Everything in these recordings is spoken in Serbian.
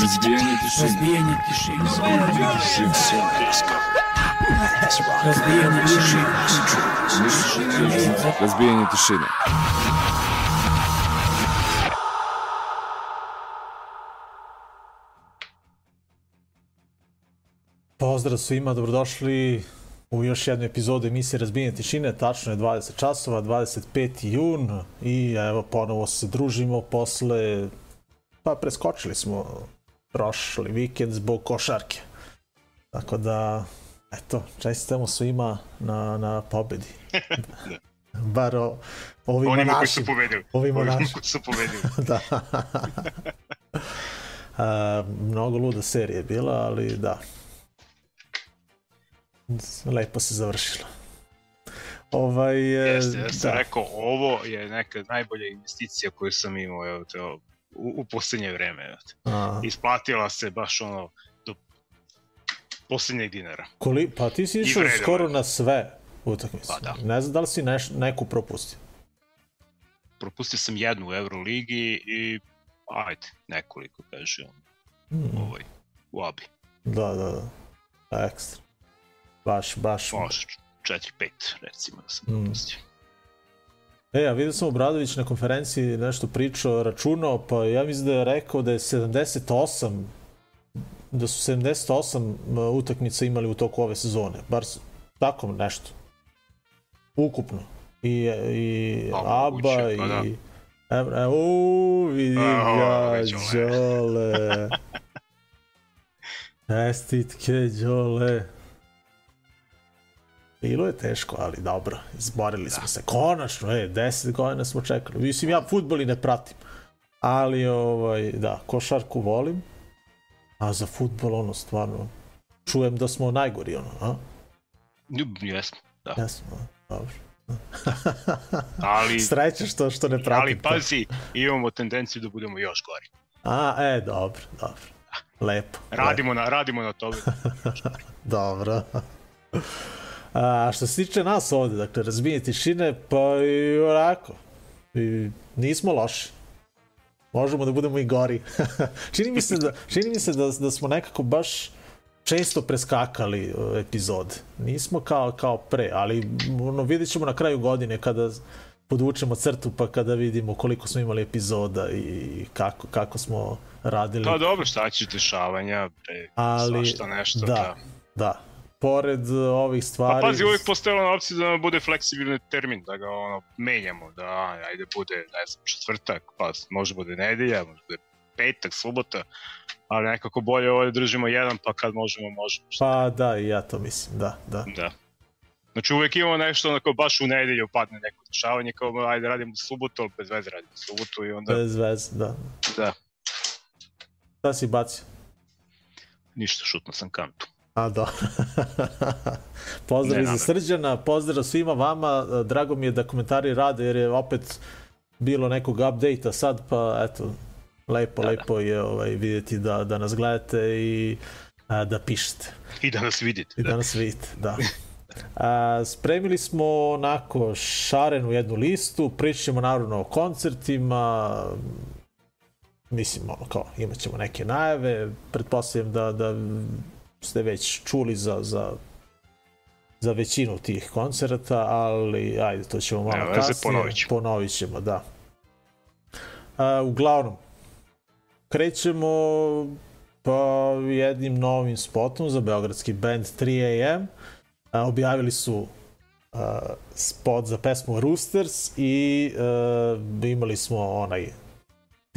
Разбиение тишины. Разбиение. Всем, всем резко. Разбиение тишины. Разбиение тишины. Pozdrav svima, dobrodošli u još jednu epizodu emisije Razbijenje tišine. Tačno je 20 časova, 25. jun i evo ponovo se družimo posle, pa preskočili smo prošli vikend zbog košarke. Tako da, eto, čestitamo svima na, na pobedi. Bar o, ovima Onima koji našim. su pobedili. Ovima našim. koji su pobedili. da. A, mnogo luda serija bila, ali da. Lepo se završilo. Ovaj, e, Jeste, ja sam da. rekao, ovo je neka najbolja investicija koju sam imao evo, to, u, u poslednje vreme. Evo. te. A, Isplatila se baš ono do poslednjeg dinara. koli, pa ti si išao skoro na sve utakmice. Pa da. Ne znam da li si neš, neku propustio. Propustio sam jednu u Euroligi i ajde, nekoliko kaže on, Mm, ovaj, u abi. da, da, da. Ekstra. Baš, baš. Može, 4-5 recimo da sam Mm. E, a vidio sam Obradović na konferenciji nešto pričao, računao, pa ja mislim da je rekao da je 78 da su 78 utakmica imali u toku ove sezone, bar tako nešto. Ukupno. I, i Pa, ABA moguće, pa i... da. Evo, uuu, vidi A, ga, Đole. Đole. Čestitke, Đole. Bilo je teško, ali dobro, izborili smo se. Konačno, e, 10 godina smo čekali. Mislim, ja futbol i ne pratim. Ali, ovaj, da, košarku volim. A za futbol, ono, stvarno, čujem da smo najgori, ono, a? Jesmo, da. Jesmo, dobro. Ali, Sreća što, što ne pratim. ali to. pazi, imamo tendenciju da budemo još gori. A, e, dobro, dobro. Lepo. Radimo na, radimo na tome. Dobro. A što se tiče nas ovde, dakle, razbije tišine, pa i onako, i nismo loši. Možemo da budemo i gori. čini mi se da, čini mi se da, da smo nekako baš često preskakali uh, epizode. Nismo kao, kao pre, ali ono, vidjet ćemo na kraju godine kada podvučemo crtu pa kada vidimo koliko smo imali epizoda i kako, kako smo radili. Pa dobro, šta će dešavanja, Ali, svašta nešto. da, Da. da. Pored uh, ovih Pa stvari... pazi, uvijek postoje ona opcija da nam bude fleksibilni termin, da ga ono, menjamo, da ajde bude, ne znam, četvrtak, pa može bude nedelja, može bude petak, subota, ali nekako bolje ovdje držimo jedan, pa kad možemo, možemo. Pa da, i ja to mislim, da, da. Da. Znači uvijek imamo nešto onako baš u nedelju padne neko dešavanje, kao ajde radimo subotu, ali bez veze radimo subotu i onda, Bez veze, da. da, Šta si bacio? ništa, šutno sam kantu. A, da. pozdrav Ne i za namerno. Srđana, pozdrav svima vama, drago mi je da komentari rade jer je opet bilo nekog update-a sad, pa eto, lepo, Da, da. lepo je ovaj, vidjeti da, da nas gledate i a, da pišete. I da nas vidite. I da nas vidite, da. A, spremili smo onako šarenu jednu listu, pričat ćemo naravno o koncertima, mislim ono kao imat ćemo neke najave, pretpostavljam da, da ste već čuli za, za za većinu tih koncerta, ali ajde, to ćemo malo veze, kasnije. ponovit ćemo. Ponovit ćemo, da. A, uglavnom, krećemo pa jednim novim spotom za beogradski band 3AM. A, objavili su a, spot za pesmu Roosters i a, imali smo onaj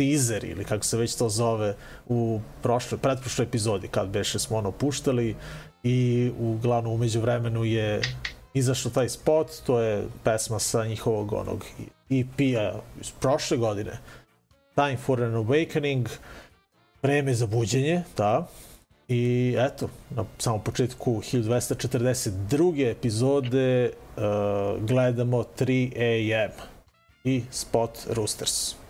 teaser ili kako se već to zove u prošloj, pretprošloj epizodi kad beše smo ono puštali i uglavnom umeđu vremenu je izašao taj spot, to je pesma sa njihovog onog EP-a iz prošle godine Time for an Awakening vreme za buđenje, da i eto, na samom početku 1242. epizode uh, gledamo 3 AM i spot Roosters.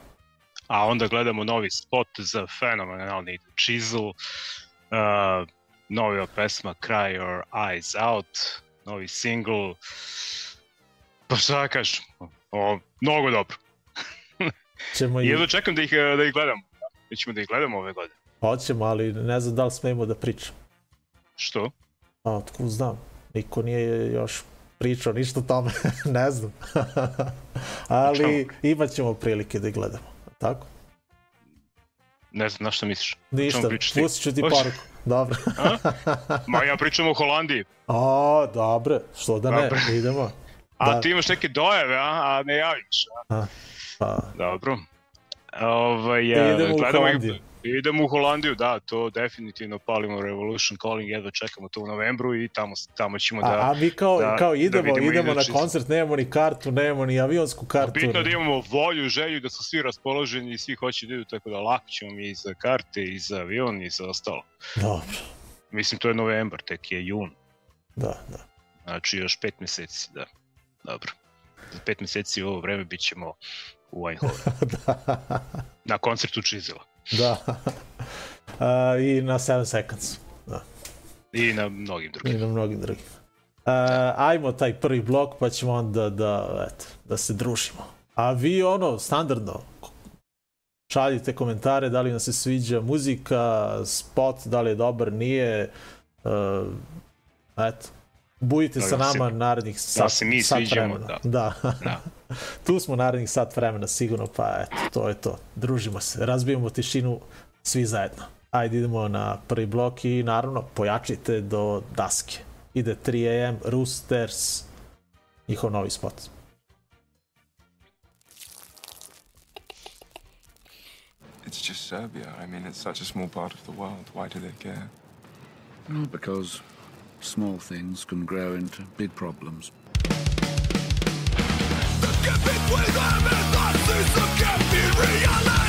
A onda gledamo novi spot za fenomenalni Chisel, uh, nova pesma Cry Your Eyes Out, novi single, pa šta da kažem, o, mnogo dobro. Ćemo I jedno čekam da ih, eh, da ih gledamo. Mi ćemo da ih gledamo ove godine. Hoćemo, ali ne znam da li smemo da pričam. Što? A, otkud znam. Niko nije još pričao ništa o tome, ne znam. ali imat ćemo prilike da ih gledamo. Tako? Ne znam na što misliš. Ništa, ti? pustit ću ti poruku. Dobro. Ma ja pričam o Holandiji. A, dobro, što da ne, Dobro. idemo. A Da. ti imaš neke dojave, a, a ne javiš. A? Pa, Dobro. Ovaj, e, idemo u gledamo ih- Holandiju. Idemo u Holandiju, da, to definitivno palimo Revolution Calling, jedva čekamo to u novembru i tamo, tamo ćemo da... A, a mi kao, da- kao da idemo, vidimo idemo na koncert, nemamo ni kartu, nemamo ni avionsku kartu. Bitno da imamo volju, želju, da su svi raspoloženi i svi hoće da idu, tako da lako ćemo mi i za karte, i za avion, i za ostalo. Dobro, Mislim, to je novembar, tek je jun. da, da. Znači još pet meseci, da. Dobro. Za pet meseci u ovo vreme bit ćemo u Eindhovenu, da, na koncertu Čizela. da. A, I na 7 seconds. Da. I na mnogim I drugim. na mnogim drugim. A, ajmo taj prvi blok, pa ćemo onda da, eto, da se družimo. A vi ono, standardno, šaljite komentare da li vam se sviđa muzika, spot, da li je dobar, nije. Uh, eto, budite Da sa li se- nama narednih sat, se mi sat sviđamo, vremena. da. da. Da. tu smo narednih sat vremena sigurno, pa eto, to je to. Družimo se, razbijemo tišinu svi zajedno. Ajde idemo na prvi blok i naravno pojačite do daske. Ide 3 am, Roosters, njihov novi spot. It's just Serbia. I mean, it's such a small part of the world. Why do they care? Well, because small things can grow into big problems. Que pitué dame la sensación que mi realidad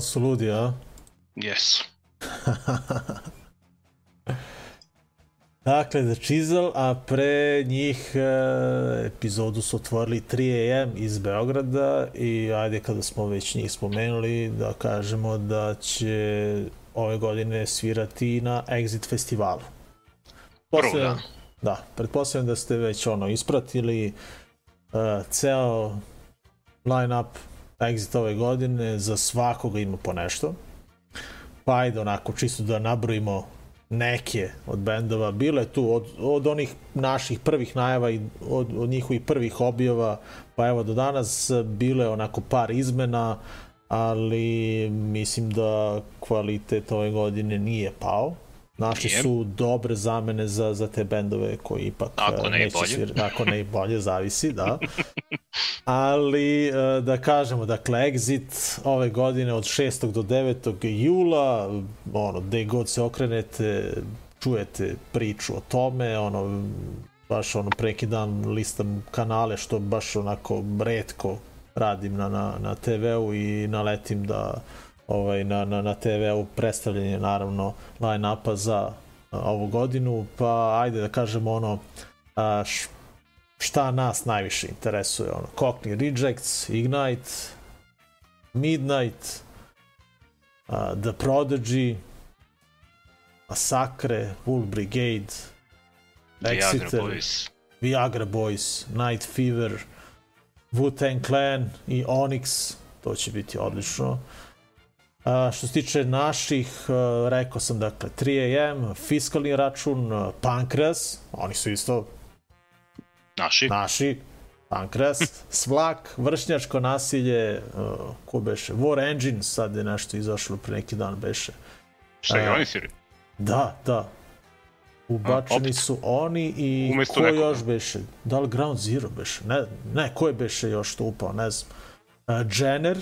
Ali su ludi, a? Jesu. Dakle, The Chisel, a pre njih e, epizodu su otvorili 3AM iz Beograda i ajde kada smo već njih spomenuli da kažemo da će ove godine svirati na Exit festivalu. Prvo, Pretpostavljam- da. Da, pretpostavljam da ste već ono ispratili uh, ceo line-up Exit ove godine, za svakoga ima po nešto. Pa ajde onako, čisto da nabrojimo neke od bendova. Bilo je tu od, od onih naših prvih najava i od, od njihovih prvih objava, pa evo do danas bilo je onako par izmena, ali mislim da kvalitet ove godine nije pao. Našli Nije. su dobre zamene za, za te bendove koji ipak Ako eh, ne neće bolje. svir- ako ne i bolje, zavisi, da. Ali eh, da kažemo, dakle, Exit ove godine od 6. do 9. jula, ono, gde god se okrenete, čujete priču o tome, ono, baš ono preki dan listam kanale što baš onako redko radim na, na, na TV-u i naletim da ovaj, na, na, na TV-u predstavljanje naravno line-upa za a, ovu godinu, pa ajde da kažemo ono a, š, šta nas najviše interesuje, ono, Cockney Rejects, Ignite, Midnight, a, The Prodigy, Massacre, Wool Brigade, Viagra Exeter, Boys. Viagra Boys, Night Fever, Wu-Tang Clan i Onyx, to će biti odlično. A, što se tiče naših, a, rekao sam dakle 3AM, fiskalni račun, a, Pankras, oni su isto Naši. naši, Pankras, Svlak, vršnjačko nasilje, a, ko beše, War Engine, sad je nešto izašlo pre neki dan beše. Šta je a, oni siri? Da, da. Ubačeni opet. su oni i Umesto ko nekog, još beše? Da li Ground Zero beše? Ne, ne, ko je beše još tu upao, ne znam. Uh, Jenner,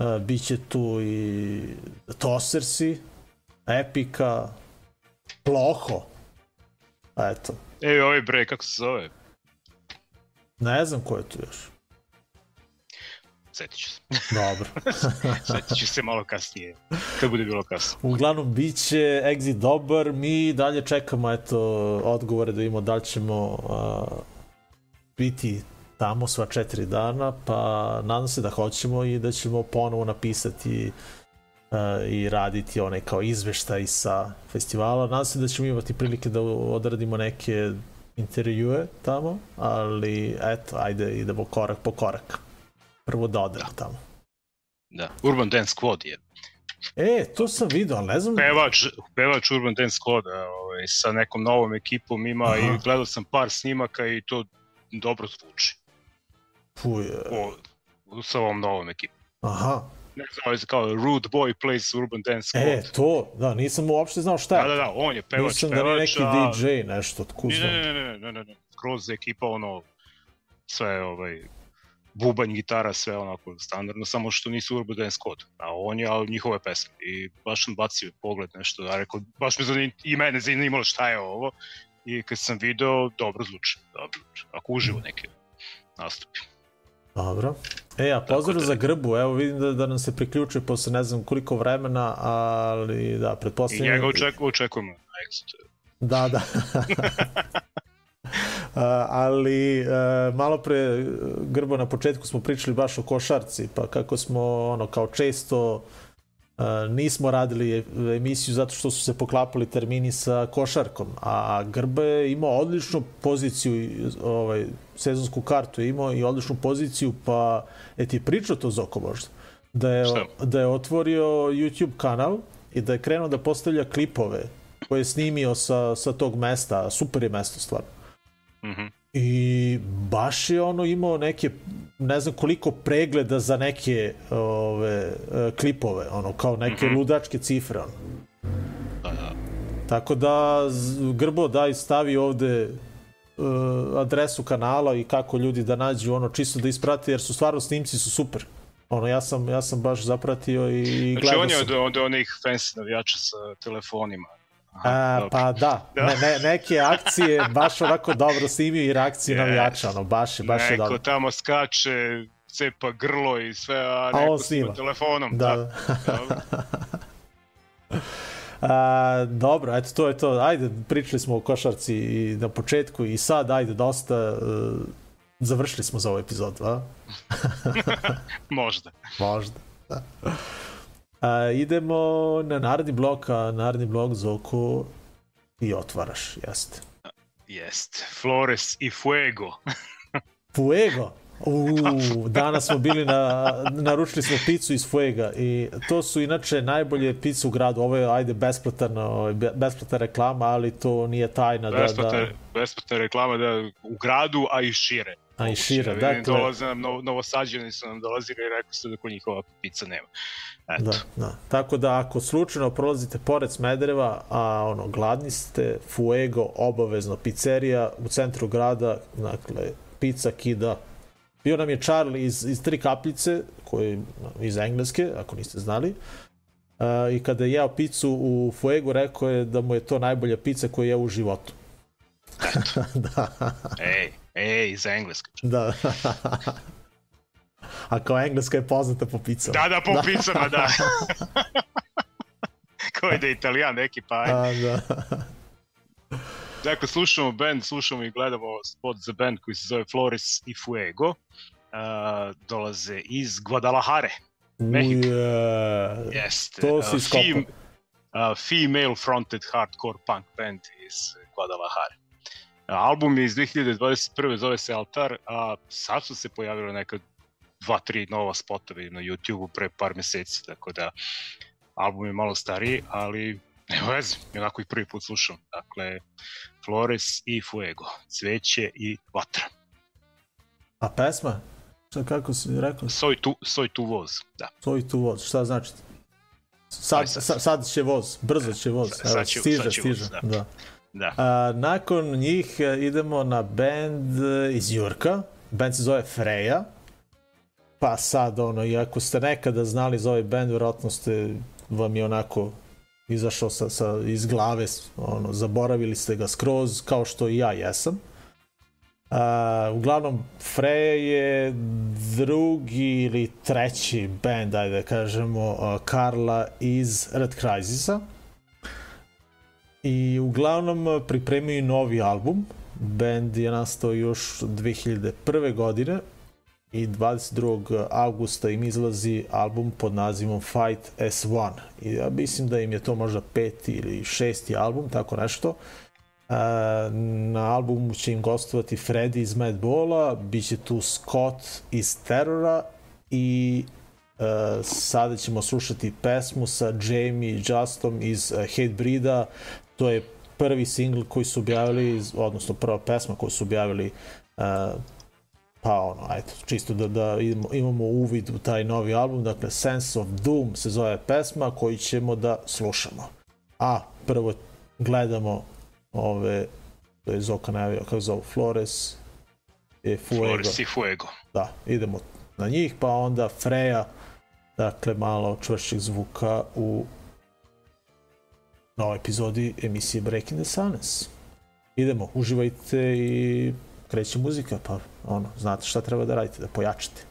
uh, bit će tu i Tossersi, Epika, Ploho. Eto, Ej, ovaj bre, kako se zove? ne znam ko je tu još. Sjetit ću se. Dobro. Sjetit ću se malo kasnije. Kad bude bilo kasno. Uglavnom, bit će exit dobar, mi dalje čekamo eto, odgovore da vidimo da li ćemo uh, biti tamo sva četiri dana, pa nadam se da hoćemo i da ćemo ponovo napisati uh, i raditi onaj kao izveštaj sa festivala. Nadam se da ćemo imati prilike da odradimo neke intervjue tamo, ali eto, ajde idemo korak po korak. Prvo da odemo tamo. Da. Urban Dance Squad je. E, to sam vidio, ali ne znam... Pevač, pevač Urban Dance Squad ovaj, sa nekom novom ekipom ima Aha. i gledao sam par snimaka i to dobro zvuči. Puj, O, sa ovom novom ekipom. aha, Ne znam, se kao Rude Boy plays Urban Dance Squad. E, to, da, nisam uopšte znao šta je. Da, da, da, on je pevač, Mislim da pevač, neki a- DJ nešto, otkud Ne, znam. ne, ne, ne, ne, ne, ne, skroz ekipa, ono, sve, ovaj, bubanj, gitara, sve onako standardno, samo što nisu Urban Dance Squad, a on je ali njihove pesme i baš sam bacio pogled nešto, a rekao, baš me zanim, i mene zanimalo šta je ovo i kad sam video, dobro zvuči, dobro zvuči, ako uživo neki nastupi. Dobro. E, a pozdrav da- za grbu, evo vidim da, da nam se priključuje posle ne znam koliko vremena, ali da, I pretpostavljam... njega oček, očekujemo na Exitu. Da, da. Uh, ali uh, malo pre Grbo na početku smo pričali baš o košarci pa kako smo ono kao često uh, nismo radili emisiju zato što su se poklapali termini sa košarkom a Grba je imao odličnu poziciju ovaj, sezonsku kartu je imao i odličnu poziciju pa je ti pričao to Zoko možda da je, Šta? da je otvorio YouTube kanal i da je krenuo da postavlja klipove koje je snimio sa, sa tog mesta, super je mesto stvarno. Mhm. I baš je ono imao neke, ne znam koliko pregleda za neke ove, e, klipove, ono kao neke Mhm. ludačke cifre. Ono. Da, da. Tako da, Grbo, daj stavi ovde adresu kanala i kako ljudi da nađu ono čisto da isprate jer su stvarno snimci su super. Ono ja sam ja sam baš zapratio i, i Znači gledao on je sam. od, od onih fancy navijača sa telefonima. A, dobro. pa da, Da. Ne, ne, neke akcije baš onako dobro snimio i reakcije Yes. navijača, ono, baš je, baš je Neko dobro. tamo skače cepa grlo i sve, a on neko snima. telefonom. Da. Dobro. A, dobro, eto, to je to. Ajde, pričali smo o košarci i na početku i sad, ajde, dosta. e, završili smo za ovu epizodu, a? Možda. Možda. Da. A, idemo na naredni blok, a naredni blok Zoku i otvaraš, jeste. Jest. Flores i Fuego. Fuego. Uuu, danas smo bili na, naručili smo picu iz Fuega i to su inače najbolje pice u gradu. Ovo je, ajde, besplatan, ovaj, be- besplatna reklama, ali to nije tajna da... Besplatna, da besplatna reklama da u gradu, a i šire. A i šire, Vidim, dakle- Dolaze nam, novo, novosađeni su nam dolazili i rekli su da kod njih ova pizza nema. Eto. Da, da. Tako da ako slučajno prolazite pored Smedereva, a ono, gladni ste, Fuego, obavezno, pizzerija u centru grada, dakle, pizza kida. Bio nam je Charlie iz, iz Tri kapljice, koji, iz Engleske, ako niste znali. Uh, I kada je jeo picu u Fuego, rekao je da mu je to najbolja pizza koju je jeo u životu. da, Ej, ej, iz Engleske. da. a kao Engleska je poznata po picama. Da, da, po pizzama, da. Ko je da je italijan neki, pa ajde. A, da. Dakle, slušamo band, slušamo i gledamo spot za band koji se zove Flores i Fuego. Uh, dolaze iz Guadalajare. Mehiko. Uje. Jeste. To uh, si iskopao. fem- uh, female fronted hardcore punk band iz Guadalajare. Uh, album je iz 2021. zove se Altar, a sad su se pojavile neka dva, tri nova spotovi na YouTube-u pre par meseci, tako da album je malo stariji, ali nema veze, onako ih prvi put slušam. Dakle, Flores i Fuego, cveće i vatra. A pesma? Šta kako si rekao? Soj tu, soj tu voz, da. Soj tu voz, šta znači? Sad, sad. sad, će voz, brzo će voz. Evo, sad će- stiže, sad će voz, stiže. da. da. Da. A, nakon njih e, idemo na band e, iz Jurka. Band se zove Freja. Pa sad, ono, i ako ste nekada znali za ovaj band, vjerojatno ste, vam je onako izašao sa, sa, iz glave, ono, zaboravili ste ga skroz, kao što i ja jesam. Uh, uglavnom, Freja je drugi ili treći band, ajde da kažemo, uh, Karla iz Red Crisisa. I uglavnom pripremaju novi album. Band je nastao još 2001. godine i 22. augusta im izlazi album pod nazivom Fight S1. I ja mislim da im je to možda peti ili šesti album, tako nešto. Uh, na albumu će im gostovati Freddy iz Madballa, bit će tu Scott iz Terrora i uh, sada ćemo slušati pesmu sa Jamie Justom iz Hatebreeda. To je prvi singl koji su objavili, odnosno prva pesma koju su objavili uh, pa ono, ajde, čisto da, da imamo, uvid u taj novi album, dakle Sense of Doom se zove pesma koju ćemo da slušamo. A, prvo gledamo ove, to je Zoka najavio, kako zove, Flores i Fuego. Flores i Fuego. Da, idemo na njih, pa onda Freja, dakle malo čvršćeg zvuka u novoj epizodi emisije Breaking the Silence. Idemo, uživajte i kreće muzika, pa ono, znate šta treba da radite, da pojačate.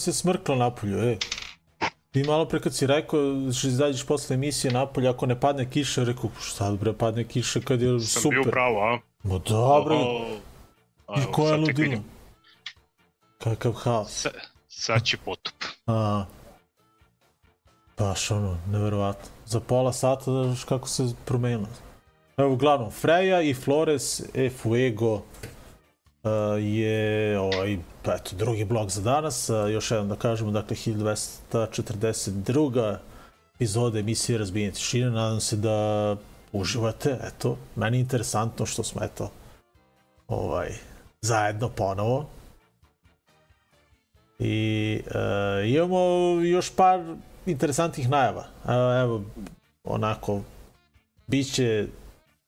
Se smrkla napolju, ej. Ti malo pre kad si rekao ćeš izađeš posle emisije napolje, ako ne padne kiša, rekao, šta bre, padne kiša kad je Sam super. bio pravo, a? Ma dobro, i koja vidim. Kakav haos. Sa- Sad će potop. A, baš ono, neverovatno. Za pola sata da kako se promenilo. Evo, uglavnom, Freja i Flores e Fuego je ovaj, pa eto, drugi blok za danas. Uh, još jednom da kažemo, dakle, 1242. epizode emisije Razbijenje tišine. Nadam se da uživate, eto. Meni je interesantno što smo, eto, ovaj, zajedno ponovo. I e, imamo još par interesantnih najava. Evo, evo onako, bit će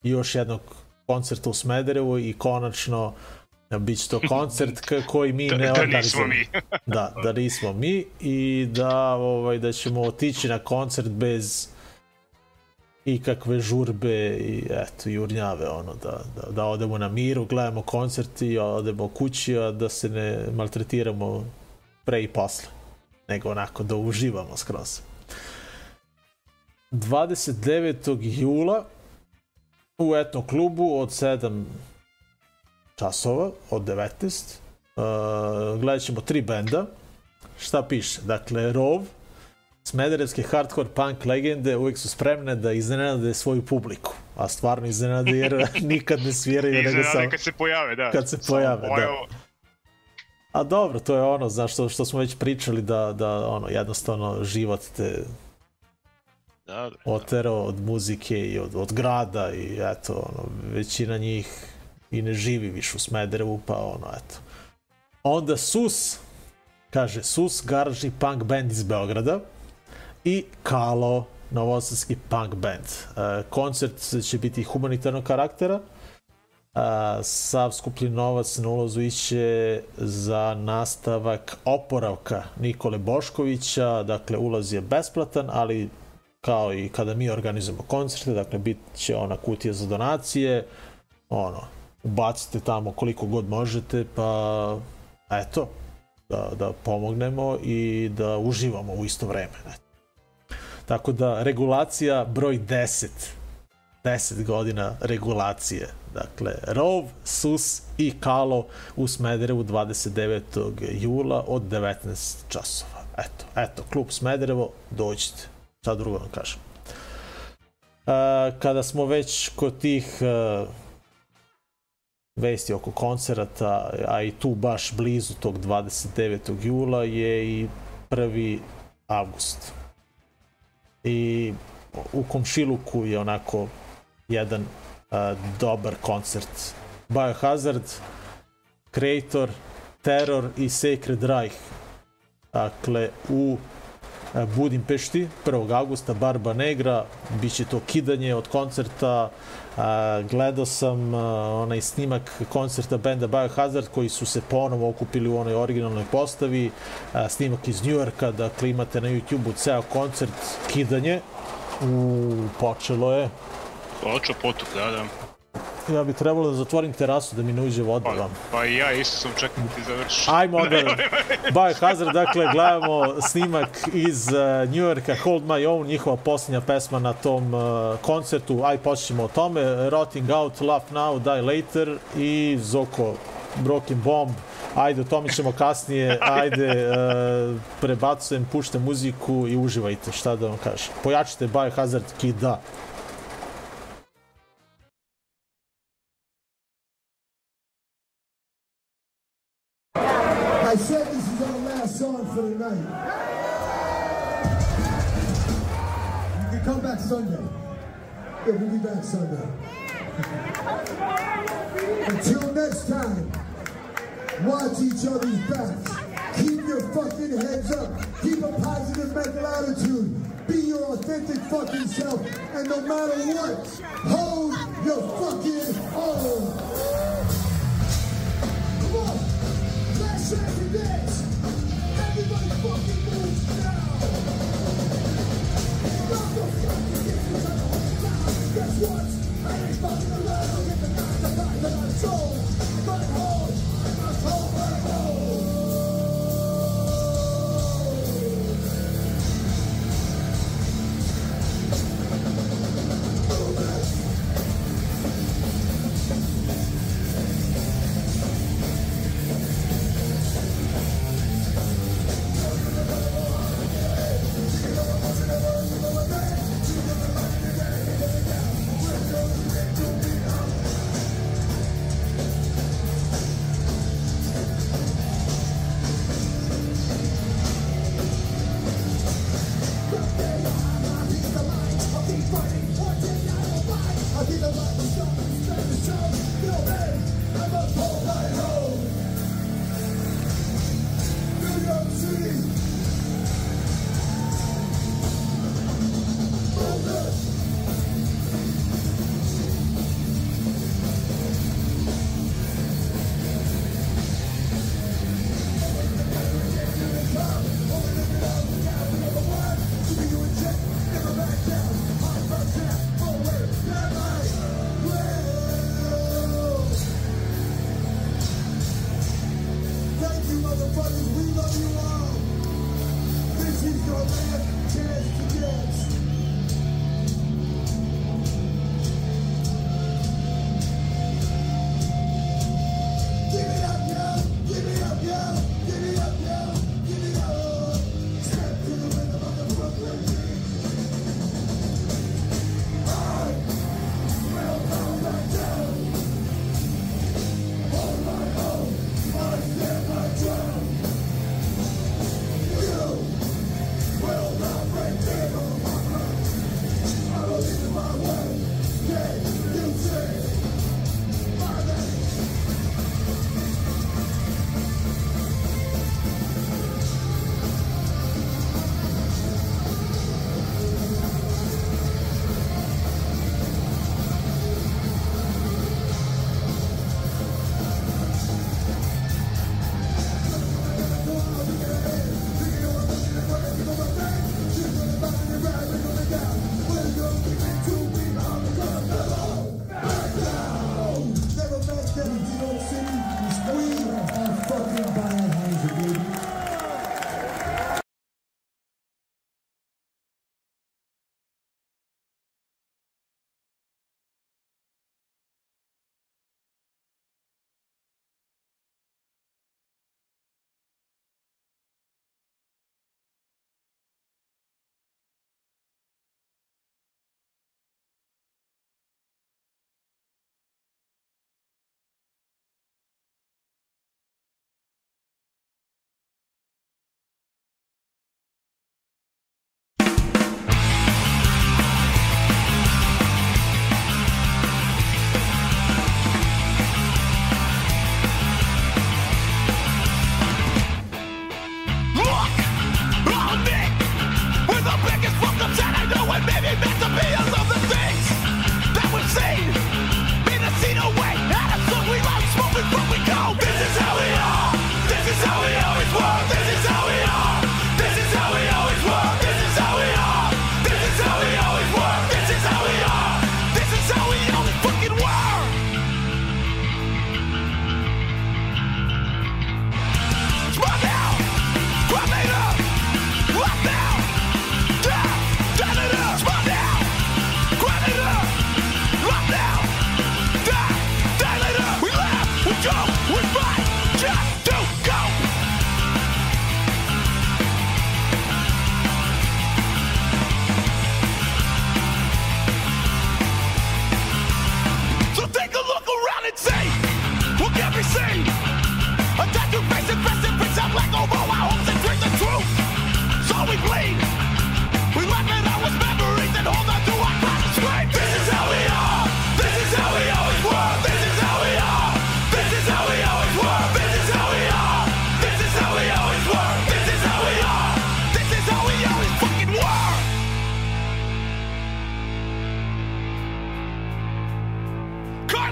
još jednog koncerta u Smederevu i konačno e, bit će to koncert koji mi Da, ne da nismo organizujemo. mi. Da, da nismo mi i da, ovaj, da ćemo otići na koncert bez ikakve žurbe i eto, jurnjave, ono, da, da, da odemo na miru, gledamo koncert i odemo kući, a da se ne maltretiramo pre i posle, nego onako da uživamo skroz. 29. jula u etno klubu od 7 časova, od 19. Uh, gledat ćemo tri benda. Šta piše? Dakle, Rov, Smederevske hardcore punk legende uvijek su spremne da iznenade svoju publiku. A stvarno iznenade jer nikad ne sviraju, nego Iznenade samo kad se pojave, da. kad se Samo pojave, da. pojavo. A dobro, to je ono, znaš, što, što smo već pričali da, da ono, jednostavno život te Da, da. oterao od muzike i od, od grada i eto, ono, većina njih i ne živi više u Smederevu, pa ono, eto. Onda SUS, kaže SUS, garažni punk band iz Beograda i Kalo, novosadski punk band. E, koncert će biti humanitarnog karaktera, a, sav skuplji novac na ulazu iće za nastavak oporavka Nikole Boškovića, dakle ulaz je besplatan, ali kao i kada mi organizujemo koncerte, dakle bit će ona kutija za donacije, ono, ubacite tamo koliko god možete, pa eto, da, da pomognemo i da uživamo u isto vreme. Tako da, regulacija broj 10. 10 godina regulacije. Dakle, ROV, SUS i KALO u Smederevu 29. jula od 19 časova. Eto, eto, klub Smederevo, dođite. Šta drugo vam kažem. E, kada smo već kod tih e, vesti oko koncerata, a i tu baš blizu tog 29. jula je i 1. avgust. I u Komšiluku je onako jedan a, dobar koncert. Biohazard, Creator, Terror i Sacred Reich. Dakle, u Budimpešti 1. augusta Barba Negra, biće to kidanje od koncerta, a, gledao sam a, onaj snimak koncerta benda Biohazard koji su se ponovo okupili u onoj originalnoj postavi, a, snimak iz Njujorka, dakle imate na YouTube-u ceo koncert, kidanje, u, počelo je, Očo potuk, da, da. Ja bi trebalo da zatvorim terasu da mi ne uđe voda Pa, vam. pa i ja isto sam čekao da ti završiš. Ajmo onda, Biohazard, dakle, gledamo snimak iz uh, New Yorka, Hold My Own, njihova posljednja pesma na tom uh, koncertu, aj počnemo o tome, Rotting Out, Laugh Now, Die Later i Zoko, Broken Bomb, ajde, o tome ćemo kasnije, ajde, uh, prebacujem, puštam muziku i uživajte, šta da vam kažem. Pojačite Biohazard kida. I song for the night. You can come back Sunday. Yeah, we'll be back Sunday. Until next time, watch each other's backs. Keep your fucking heads up. Keep a positive mental attitude. Be your authentic fucking self. And no matter what, hold your fucking own. once. Everybody's alone. Get the guy, the guy that I'm told.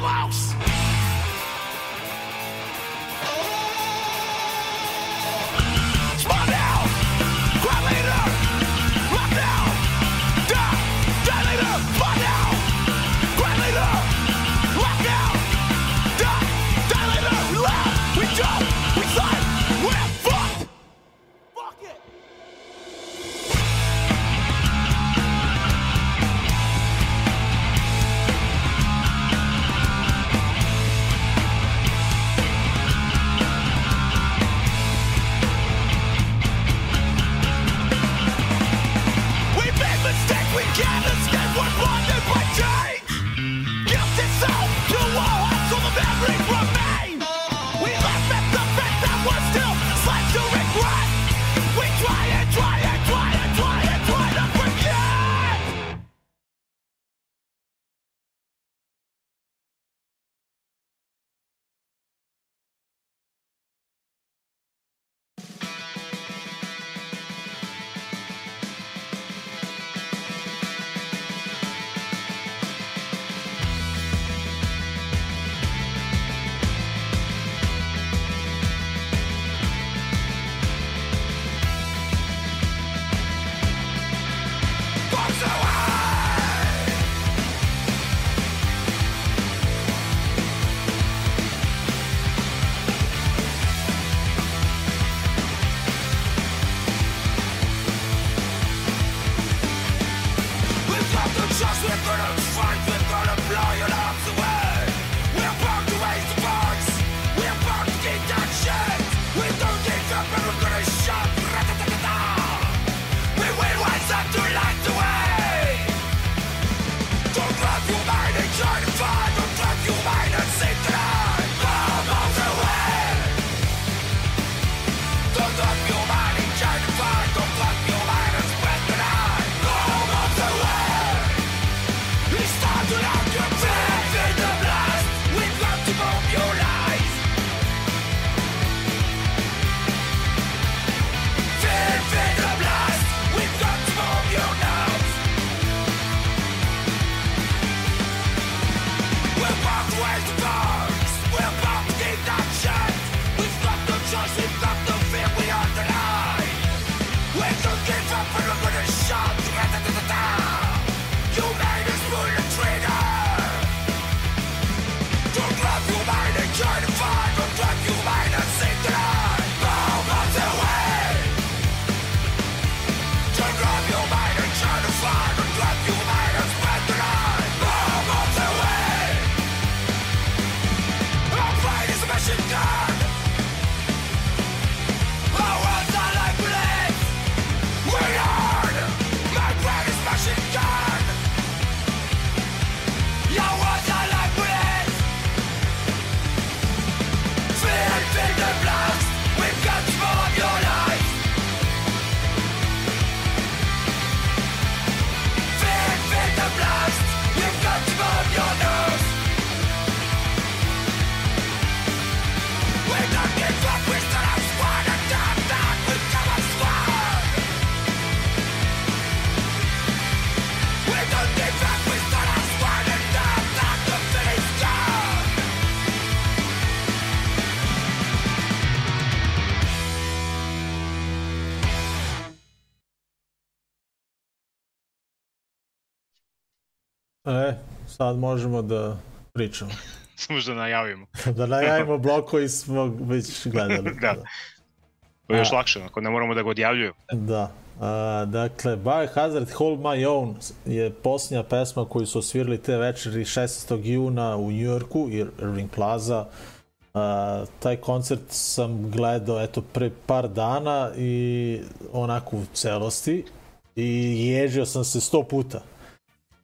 Mouse. E, sad možemo da pričamo. Samo da najavimo. da najavimo blok koji smo već gledali. da. To je još lakše, ako ne moramo da ga odjavljuju. Da. A, dakle, Biohazard Hold My Own je posljednja pesma koju su osvirali te večeri 16. juna u New Yorku, Irving Plaza. A, taj koncert sam gledao eto pre par dana i onako u celosti i ježio sam se sto puta.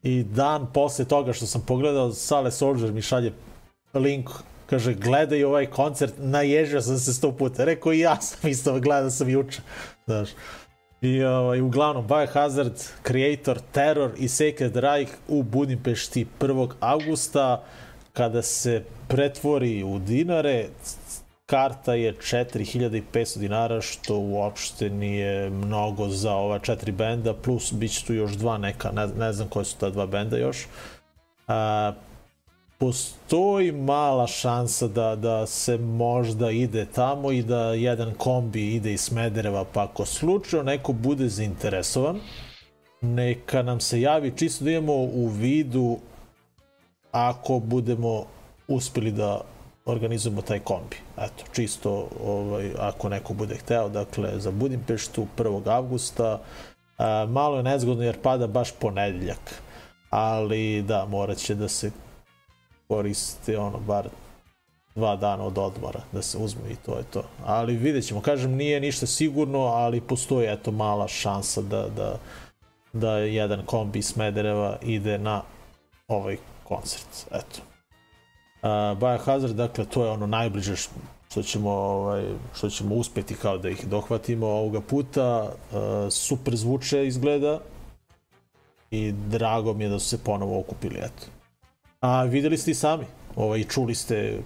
I dan posle toga što sam pogledao, Sale Soldier mi šalje link kaže gledaj ovaj koncert, naježio sam se sto puta. Rekao i ja sam isto gledao sam juče. Znaš. I ovaj, uglavnom Biohazard, Creator, Terror i Sacred Reich u Budimpešti 1. augusta kada se pretvori u dinare karta je 4500 dinara što uopšte nije mnogo za ova četiri benda plus bit će tu još dva neka ne, ne znam koje su ta dva benda još. A, postoji mala šansa da, da se možda ide tamo i da jedan kombi ide iz Smedereva, pa ako slučajno neko bude zainteresovan, neka nam se javi čisto da imamo u vidu ako budemo uspeli da organizujemo taj kombi. Eto, čisto ovaj, ako neko bude hteo, dakle, za Budimpeštu 1. avgusta, a, malo je nezgodno jer pada baš ponedeljak, ali da, morat će da se koriste ono bar dva dana od odmora da se uzme i to je to. Ali vidjet ćemo, kažem nije ništa sigurno, ali postoji eto mala šansa da, da, da jedan kombi Smedereva ide na ovaj koncert. Eto. Uh, Biohazard, dakle, to je ono najbliže što ćemo, ovaj, što ćemo uspeti kao da ih dohvatimo ovoga puta. Uh, super zvuče izgleda i drago mi je da su se ponovo okupili, eto. A videli ste i sami, ovaj, čuli ste,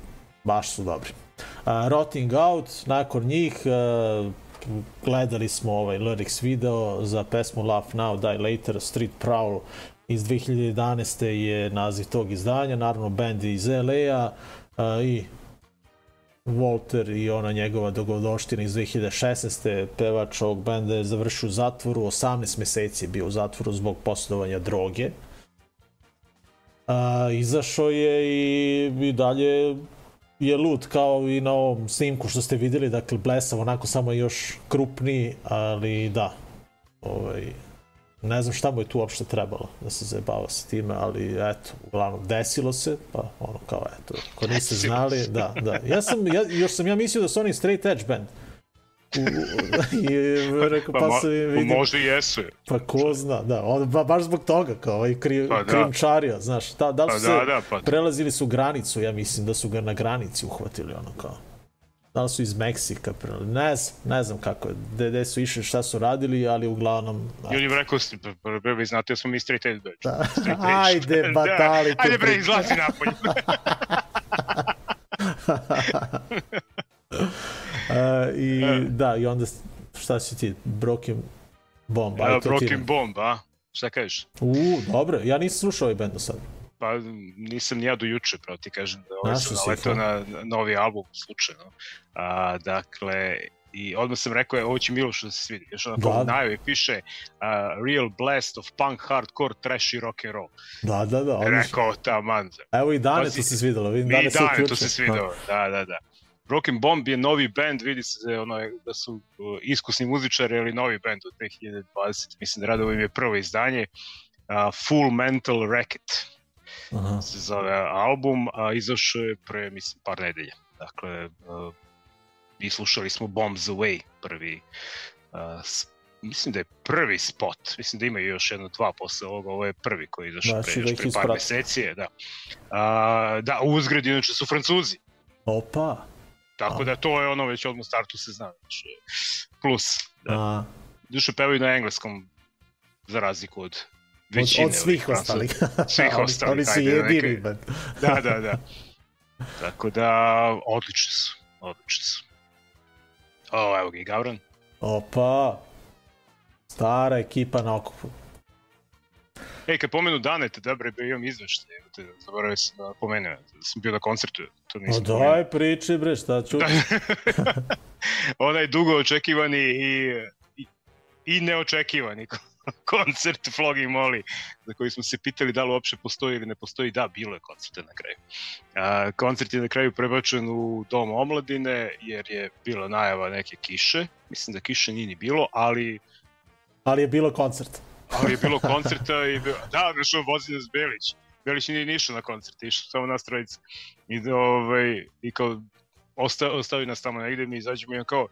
baš su dobri. A, Rotting Out, nakon njih, a, gledali smo ovaj lyrics video za pesmu Laugh Now, Die Later, Street Prowl iz 2011. je naziv tog izdanja, naravno band iz LA-a i Walter i ona njegova dogodoština iz 2016. pevač ovog benda je završio u zatvoru, 18 meseci je bio u zatvoru zbog posjedovanja droge a, izašao je i, i dalje je lud kao i na ovom snimku što ste videli, dakle blesav, onako samo još krupniji, ali da, ovaj, ne znam šta mu je tu uopšte trebalo da se zajebava sa time, ali eto, uglavnom desilo se, pa ono kao eto, ko niste znali, da, da. Ja sam, ja, još sam ja mislio da su oni straight edge band, u, i rekao, pa, pa se vidim. Možda i jesu. Pa ko zna, da, on, ba, baš zbog toga, kao ovaj kri, pa, da. krimčario, znaš, da, da li su pa, se da, da, pa. prelazili su granicu, ja mislim da su ga na granici uhvatili, ono kao. Da li su iz Meksika, pre- ne znam, ne znam kako je, gde, gde su išli, šta su radili, ali uglavnom... I on je rekao, "St- pa- pa- vi znate da smo mi straight edge. Da. Straight edge." Ajde, batali tu Ajde bre, izlazi napolje. E, I da, i onda šta si ti, Broken Bomb, Uh, Broken Bomb, a? Šta kažeš? U, dobro, ja nisam slušao ovaj band do sada. Pa nisam ni ja do juče, pravo ti kažem da ovaj sam si naletao na na novi album slučajno. A, dakle, i odmah sam rekao, je, ovo će Milošu da se svidi. Još onako Da. u najavi piše a, Real blast of punk, hardcore, trash i rock and roll. Da, da, da, odlično. Rekao ta manza. Evo i dane Pazi, to se svidelo, vidim I dane se da, uključio. to se svidao, da, da, da. Broken Bomb je novi band, vidi se da, ono, da su uh, iskusni muzičari, ali novi band od 2020, mislim da rade ovo im je prvo izdanje, uh, Full Mental Racket Aha. se zove album, a izašao je pre, mislim, par nedelja. Dakle, uh, i slušali smo Bombs Away, prvi, uh, mislim da je prvi spot, mislim da ima još jedno dva posle ovoga, ovo je prvi koji je izašao Znači pre, da još pre par isprati. meseci, je, da. Uh, da, uzgred, inače su Francuzi, Opa. tako A. da to je ono već odmah u startu se zna, znači, plus, da. A, Duše pevaju na engleskom, za razliku od, većine od svih ovih ostalih. Svih Oni- ostalih, Oni su da jedini neke- da, da, da. Tako da, odlični su, odlični su. O, evo ga i Gavran. Opa. Stara ekipa na okupu. Ej, kad pomenu Danete, dobro, bio imam izveštaj, evo te, zaboravio sam da pomenuo, da sam bio na koncertu, to Pa nisam pomenuo. daj priči bre, šta ću? Onaj dugo očekivani i, i, i neočekivani koncert Flogging Molly, za koji smo se pitali da li uopšte postoji ili ne postoji, da, bilo je koncerta na kraju. A, koncert je na kraju prebačen u Dom omladine, jer je bila najava neke kiše, mislim da kiše nije ni bilo, ali Ali je bilo koncert. ali je bilo koncerta i bilo, da, došao vozi nas Belić. Belić nije ni išao na koncert, išao samo nas trojica. I, da, ovaj, i kao, osta, ostavi nas tamo negde, mi izađemo i on kao,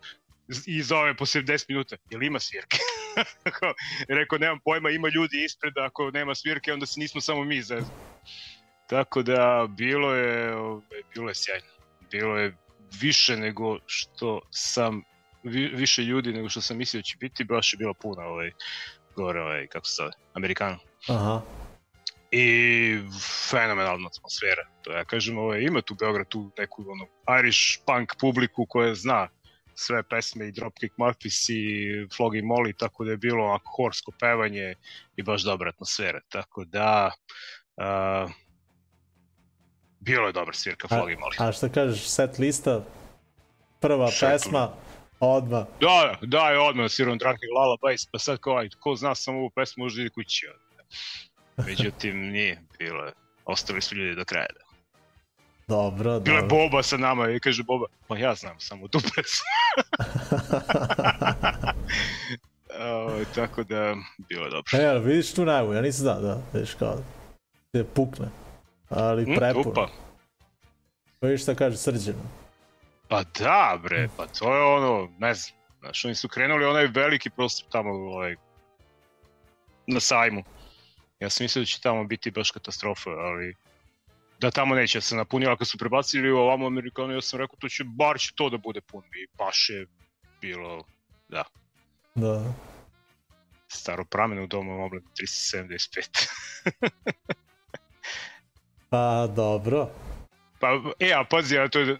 i zove posle 10 minuta, jel ima svirke? Kao, Rekao, nemam pojma, ima ljudi ispred, ako nema svirke, onda se nismo samo mi zezni. Tako da, bilo je, ovaj, bilo je sjajno. Bilo je više nego što sam, vi, više ljudi nego što sam mislio da će biti, baš je bila puna ovaj, gore, ovaj, kako se zove, Amerikano. Aha. I fenomenalna atmosfera. To ja kažem, ovaj, ima tu Beograd tu neku ono, Irish punk publiku koja zna sve pesme i Dropkick Murphys i Flogging Molly, tako da je bilo onako horsko pevanje i baš dobra atmosfera. Tako da, uh, bilo je dobra svirka Flogging Molly. a šta kažeš, set lista, prva to? pesma, odmah. Da, da, je odmah sviram Drunken Lullabies, pa sad aj, ko zna samo ovu pesmu, može da ide kući. Međutim, nije bilo. Ostali su ljudi do kraja. Da. Dobro, dobro. Boba sa nama i kaže Boba, pa ja znam samo tu pesmu. O, tako da, bilo je dobro. E, vidiš tu najavu, ja nisam znao, da, vidiš kao, te pukne. Ali Mm, prepuno. upa. Pa vidiš šta kaže srđeno. Pa da, bre, pa to je ono, ne znam. Znaš, oni su krenuli onaj veliki prostor tamo, ovaj, na sajmu. Ja sam mislio da će tamo biti baš katastrofa, ali da tamo neće da se napuni, ako su prebacili u ovamo Amerikanu, ja sam rekao to će, bar će to da bude puno i baš je bilo, da, Da. staro pramene u domu omladine 375. Pa dobro. Pa, e, a pazi, a to je,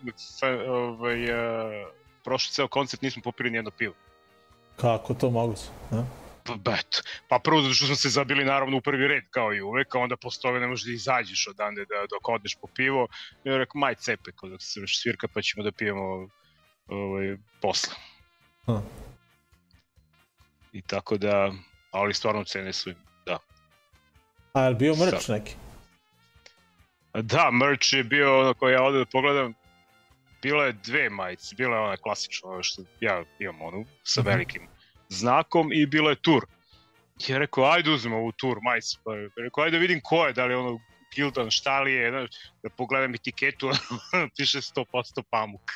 ovaj, uh, prošli ceo koncert nismo popili nijedno pivo. Kako to moguće? Da? Pa, bet. pa prvo zato što smo se zabili naravno u prvi red kao i uvek, a onda posle toga ne možeš da izađeš odande da, dok odeš po pivo. I ja rekao, maj cepe, kao dok se svirka pa ćemo da pijemo ovaj, posle. Hm. I tako da, ali stvarno cene su da. A je bio mrč Šta? neki? Da, merch je bio ono koji ja ovde da pogledam, bilo je dve majice, bila je ona klasična, ono što ja imam onu, sa Mhm. velikim znakom i bila je tur. I ja rekao, ajde uzmem ovu tur majicu, pa rekao, ajde vidim ko je, da li je ono Gildan, šta li je, znaš, da pogledam etiketu, piše 100% pamuk.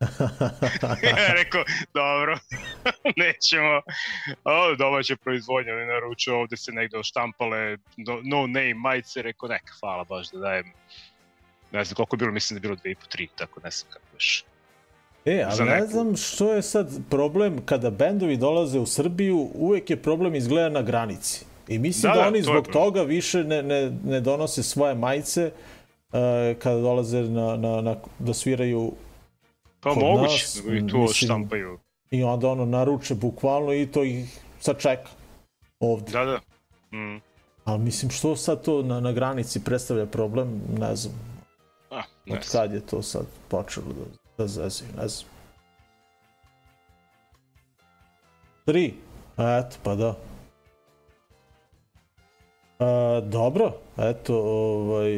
ja rekao, dobro, nećemo. O, domaća proizvodnja, ne naručuje, ovde se negde oštampale no, no name majice, rekao, neka, hvala baš da dajem. Ne znam koliko je bilo, mislim da je bilo 2,5-3, tako ne znam kako još. E, ali ne neku. znam što je sad problem kada bendovi dolaze u Srbiju, uvek je problem izgleda na granici. I mislim da, Da, da, oni to zbog problem. toga više ne, ne, ne donose svoje majice uh, kada dolaze na, na, na, da sviraju Pa Kod moguće, nas, i tu mislim- štampaju. i onda ono naruče bukvalno i to ih sad čeka ovde. Da, da. Mm. Ali mislim što sad to na, na granici predstavlja problem, ne znam. A, ne Od kad je to sad počelo da, zezaju, ne znam. Tri. Eto, pa da. E, dobro, eto, ovaj,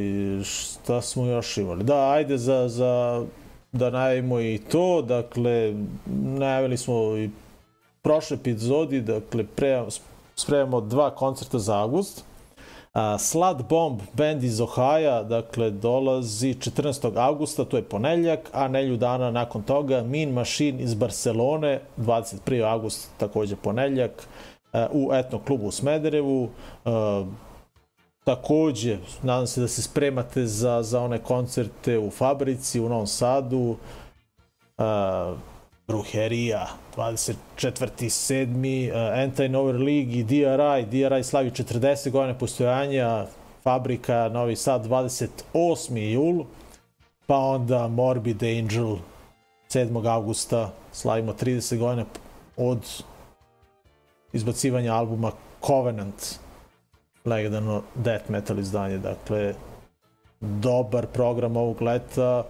šta smo još imali? Da, ajde za, za da najavimo i to, dakle, najavili smo i prošle epizodi, dakle, pre, spremamo dva koncerta za avgust. A, Slut Bomb, band iz Ohaja, dakle, dolazi 14. augusta, to je ponedeljak, a nelju dana nakon toga Mean Machine iz Barcelone, 21. august, takođe ponedeljak, e, u etno klubu u Smederevu. E, takođe, nadam se da se spremate za, za one koncerte u Fabrici, u Novom Sadu, uh, Bruherija, 24.7. Uh, Anti-Nover League i DRI. DRI slavi 40 godina postojanja, Fabrika Novi Sad 28. jul, pa onda Morbid Angel 7. augusta slavimo 30 godina od izbacivanja albuma Covenant legendarno death metal izdanje dakle dobar program ovog leta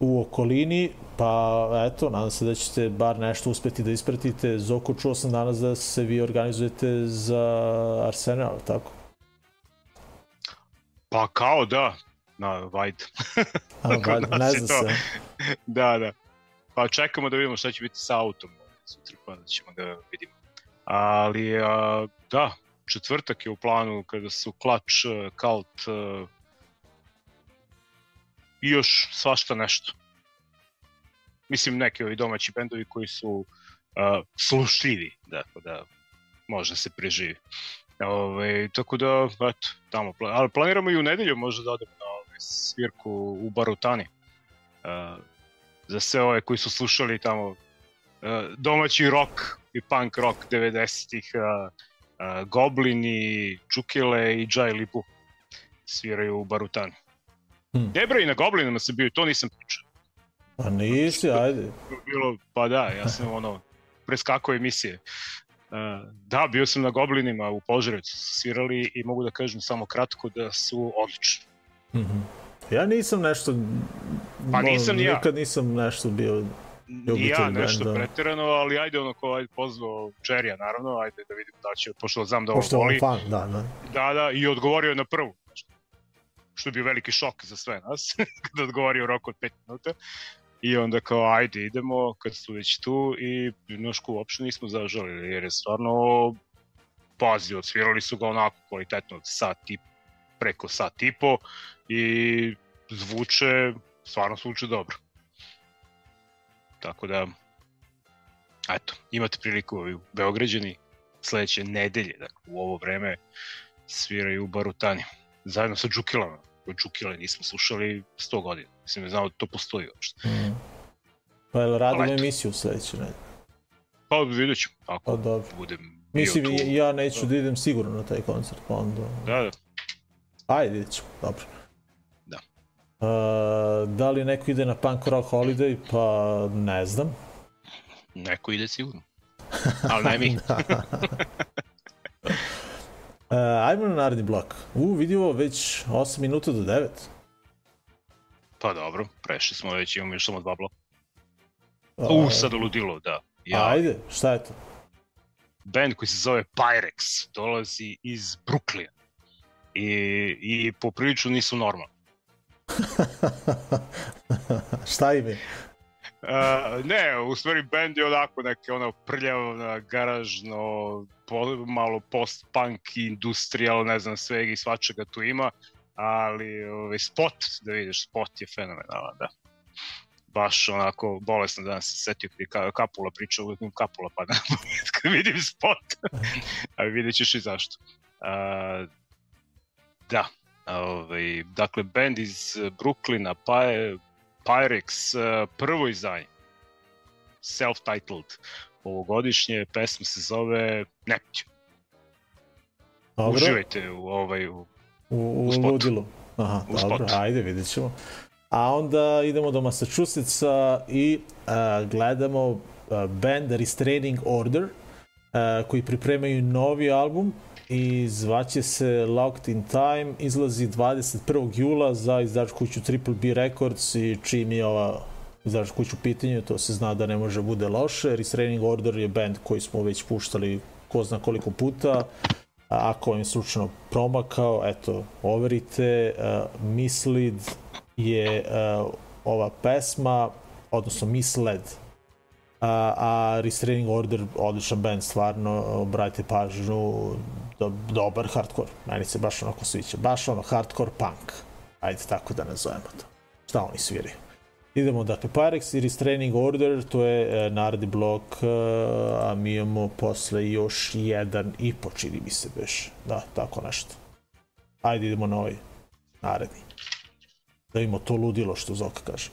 u okolini, pa eto, nadam se da ćete bar nešto uspeti da ispratite. Zoko, čuo sam danas da se vi organizujete za Arsenal, tako? Pa kao da, na Vajde. A, valjda, nas ne zna se. da, da. Pa čekamo da vidimo šta će biti sa autom sutra, pa da ćemo da vidimo. Ali, a, da, četvrtak je u planu kada su Klač, Kalt i još svašta nešto. Mislim, neki ovi domaći bendovi koji su a, slušljivi, dakle da može da se preživi. Ove, tako da, eto, tamo, ali planiramo i u nedelju možda da odemo na ove, svirku u Barutani. Uh, za sve ove koji su slušali tamo uh, domaći rock i punk rock 90-ih, uh, uh, Goblini, Čukile i Jai Lipu sviraju u Barutani. Hmm. Debra i na Goblinima sam bio, to nisam pričao. Pa nisi, ajde. Bilo, pa da, ja sam ono, preskakao emisije. Uh, da, bio sam na Goblinima u Požarevcu, svirali i mogu da kažem samo kratko da su odlični. Mhm. Ja nisam nešto... Pa nisam ni ja. Nikad nisam nešto bio... Ljubitelj ja nešto benda. preterano, ali ajde ono ko ajde pozvao Čerija naravno, ajde da vidim da će, pošto znam da ovo Pošto je on voli, fan, da, da. da, da, i odgovorio je na prvu. Što je bio veliki šok za sve nas, kada odgovorio u roku od 5 minuta. I onda kao, ajde, idemo, kad su već tu i Nošku uopšte nismo zažalili, jer je stvarno pazi, odsvirali su ga onako kvalitetno sat i preko sat i po i zvuče, stvarno zvuče dobro. Tako da, eto, imate priliku ovi Beograđani sledeće nedelje, dakle u ovo vreme sviraju u Barutani, zajedno sa Džukilama. Od Džukile nismo slušali 100 godina, mislim ne znao da to postoji uopšte. Mm. Pa jel radimo eto. emisiju sledeće nedelje? Pa vidjet ćemo, ako Pa dobro. budem bio Mislim, tu. ja neću da idem sigurno na taj koncert, pa onda... Da, da. Ajde, vidjet ćemo, dobro. Da. Uh, da li neko ide na Punk Rock Holiday? Pa ne znam. Neko ide sigurno. Ali ne mi. Uh, ajmo na naredni blok. U, vidimo već 8 minuta do 9. Pa dobro, prešli smo već, imamo još samo dva bloka. Uh, U, sad ludilo, da. Ja, Ajde, šta je to? band koji se zove Pyrex dolazi iz Brooklyna. I, i poprilično nisu normalni. šta im je? Uh, ne, u stvari band je onako neke ono prljavno, garažno, po, malo post-punk, industrial, ne znam, svega i svačega tu ima, ali ovaj, spot, da vidiš, spot je fenomenalan, da. Baš onako bolesno da se setio kad je Ka- Kapula pričao, uvijek mi Kapula pa na kad vidim spot, a vidjet ćeš i zašto. Uh, da, ovaj, dakle, band iz Brooklyna, pa je Pyrex, prvo izdanje. self-titled ovogodišnje, pesma se zove Neptune. Dobro, Uživajte u ovaj, u, u, u u spotu. ludilu. Aha, U dobro, spotu. ajde, vidjet ćemo. A onda idemo do Massachusettsa i a, gledamo a, band Restraining Order, a, koji pripremaju novi album i zvaće se Locked in Time, izlazi 21. jula za izdač kuću Triple B Records i čim je ova izdač kuću pitanju, to se zna da ne može bude loše. Restraining Order je band koji smo već puštali ko zna koliko puta. Ako vam je slučajno promakao, eto, overite. Uh, Misled je uh, ova pesma, odnosno Misled. A, a Restraining Order, odličan band, stvarno, obratite pažnju, do, dobar hardcore. Meni se baš onako sviđa. Baš ono hardcore punk. Ajde tako da nazovemo to. Šta oni sviraju? Idemo, dakle, Pyrex i Restraining Order, to je e, naredni blok, e, a mi imamo posle još jedan i po, čini mi se beš. Da, tako nešto. Ajde, idemo na ovaj naredni. Da imamo to ludilo što Zoka kaže.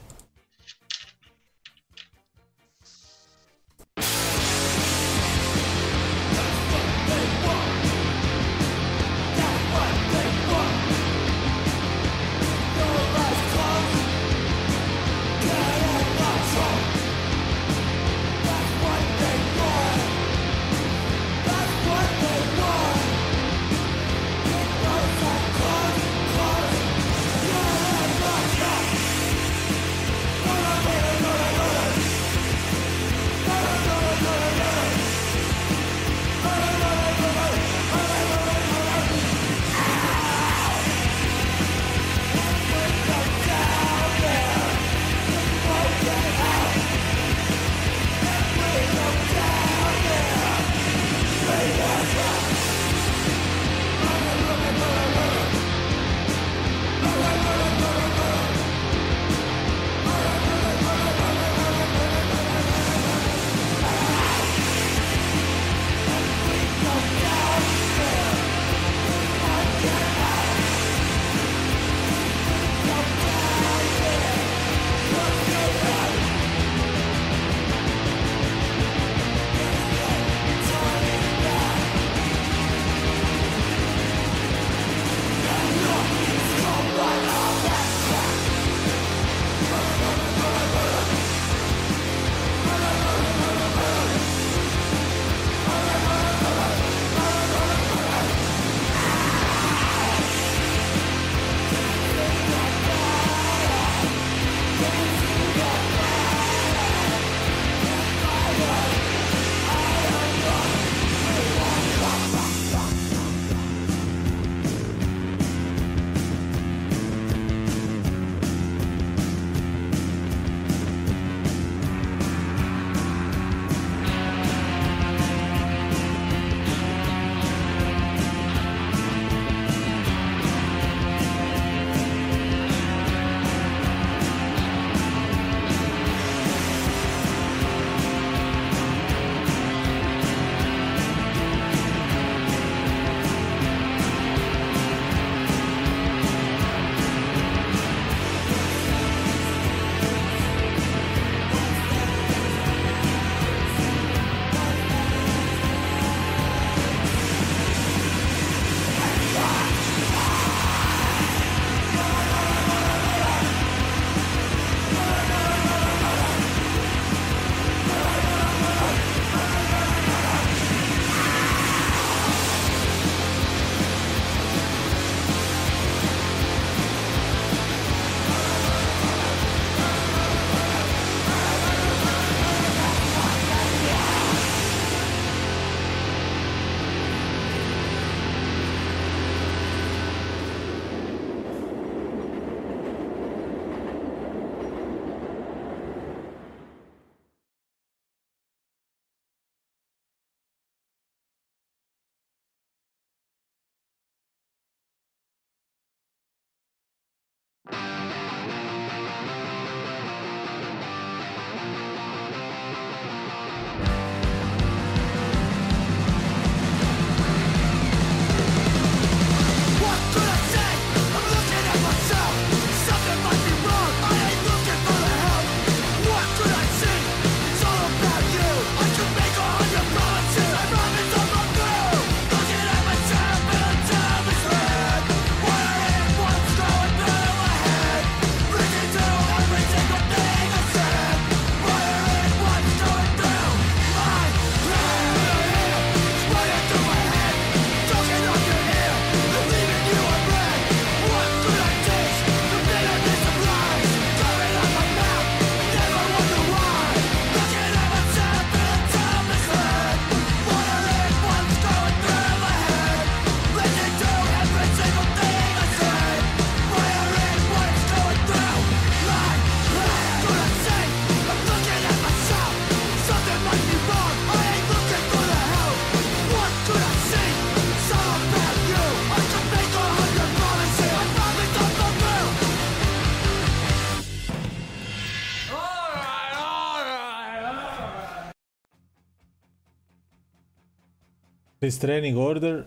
Restraining Training Order,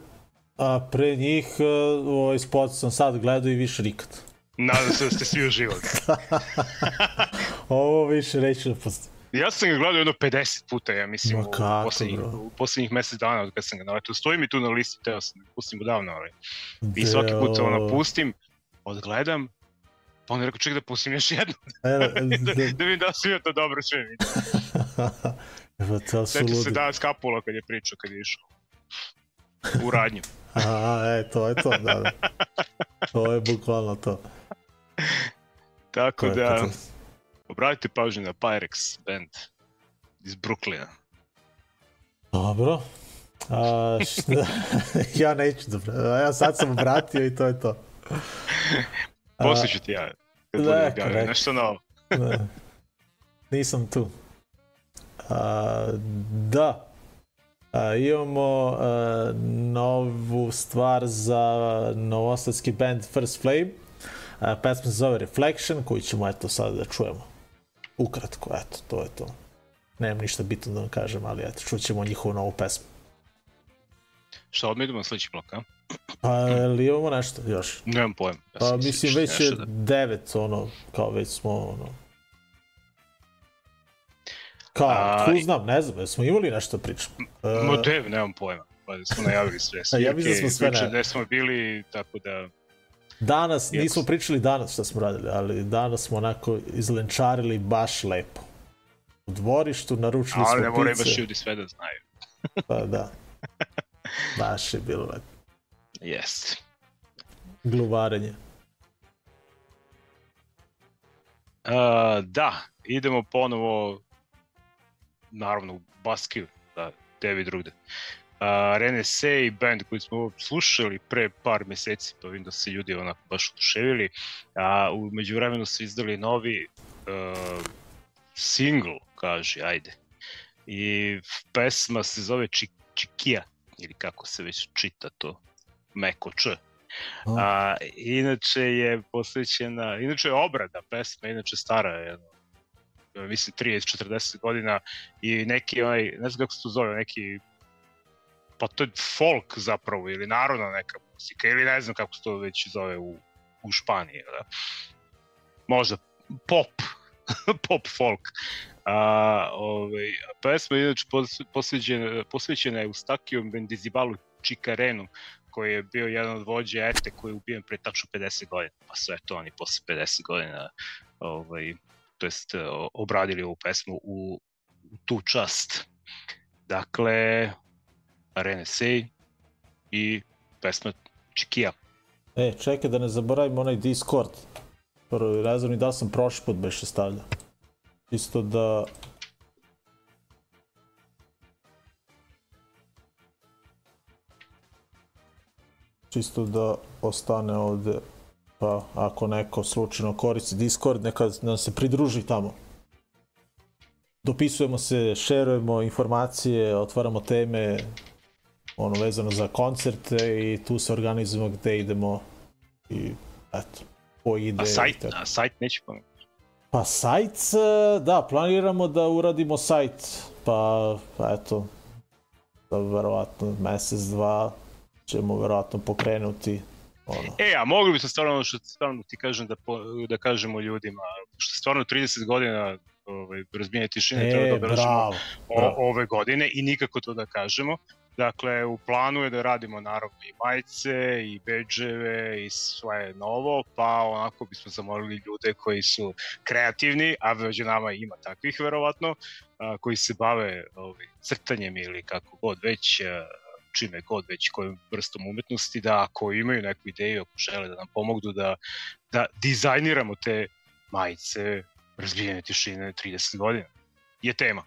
a pre njih uh, ovaj spot sam sad gledao i više nikad. Nadam se da ste svi uživali. Ovo više reći da postoji. Ja sam ga gledao jedno 50 puta, ja mislim, Ma u, kako, poslednjih, bro? u poslednjih mesec dana od kad sam ga naletao. Stoji mi tu na listi, teo sam da pustim odavno, ali. I svaki put ono pustim, odgledam, pa onda rekao, čekaj da pustim još jednu, E, da, da, da vidim da li sam ja to dobro sve vidio. Evo, to su se da Skapula kad je pričao, kad je išao u radnju. A, e, to je to, da, da. To je bukvalno to. Tako to da, to. obratite pažnju na Pyrex band iz Brooklyna. Dobro. A, šta? ja neću dobro. Ja sad sam obratio i to je to. Poslije ću ti ja. Kad nešto novo. Ne. Nisam tu. A, da. Imamo novu stvar za novosadski band First Flame. Pesma se zove Reflection, koju ćemo eto sad da čujemo. Ukratko, eto, to je to. Nemam ništa bitno da vam kažem, ali eto, čućemo njihovu novu pesmu. Šta, odmah idemo na sledeći blok, a? Pa, ili imamo nešto još? Nemam pojem. Ja Pa, mislim, već je da- devet, ono, kao već smo, ono... Kao, A, tu znam, ne znam, smo imali nešto da pričamo. E, Ma dev, nemam pojma. Pa smo najavili sve. A ja mislim da smo sve najavili. gde smo bili, tako da... danas, Iako nismo pričali danas šta smo radili, ali danas smo onako izlenčarili baš lepo. U dvorištu naručili Ali ne smo moraju pice. baš ljudi sve da znaju. Pa da. Baš je bilo lepo. Jeste. Gluvarenje. Uh, da, idemo ponovo, naravno, u Baskiju, da, tebi drugde. Uh, Renesee band koji smo slušali pre par meseci, pa vidim da se ljudi onako baš oduševili. A u međuvremenu su izdali novi uh, single, kaže, ajde. I pesma se zove Či, Čikija, ili kako se već čita to, meko č. A, inače je posvećena, inače je obrada pesma, inače stara je, jedno, mislim 30-40 godina i neki onaj, ne znam kako se to zove, neki pa to je folk zapravo ili narodna neka muzika ili ne znam kako se to već zove u, u Španiji. Da? Možda pop, pop folk. A, ovaj, pesma je inače pos- posvećena, posvećena je Eustakijom Bendizibalu Čikarenu, koji je bio jedan od vođa Ete koji je ubijen pre tačno 50 godina, pa sve to oni posle 50 godina ovaj, to jest o- obradili ovu pesmu u, tu čast. Dakle, Renesej i pesma Čikija. E, čekaj da ne zaboravim onaj Discord. Znam ni da sam prošli put beše stavljao. Isto da... Čisto da ostane ovde, pa ako neko slučajno koristi Discord, neka nam se pridruži tamo. Dopisujemo se, šerujemo informacije, otvaramo teme, ono vezano za koncerte i tu se organizujemo gde idemo i eto, ko ide. A sajt, a sajt neće pomenuti. Pa sajt, e, da, planiramo da uradimo sajt, pa eto, da verovatno mesec, dva ćemo verovatno pokrenuti ono. E, a mogli bi se stvarno, ono što stvarno ti kažem da, po, da kažemo ljudima, što stvarno 30 godina ovaj, razbijenje tišine treba da E, obeležimo ove godine i nikako to da kažemo. Dakle, u planu je da radimo naravno i majice, i beđeve, i sve novo, pa onako bismo zamolili ljude koji su kreativni, a među nama ima takvih verovatno, a, koji se bave ovaj, crtanjem ili kako god već, a, čime god već, kojom vrstom umetnosti, da ako imaju neku ideju, ako žele da nam pomognu da, da dizajniramo te majice razbijene tišine 30 godina, je tema.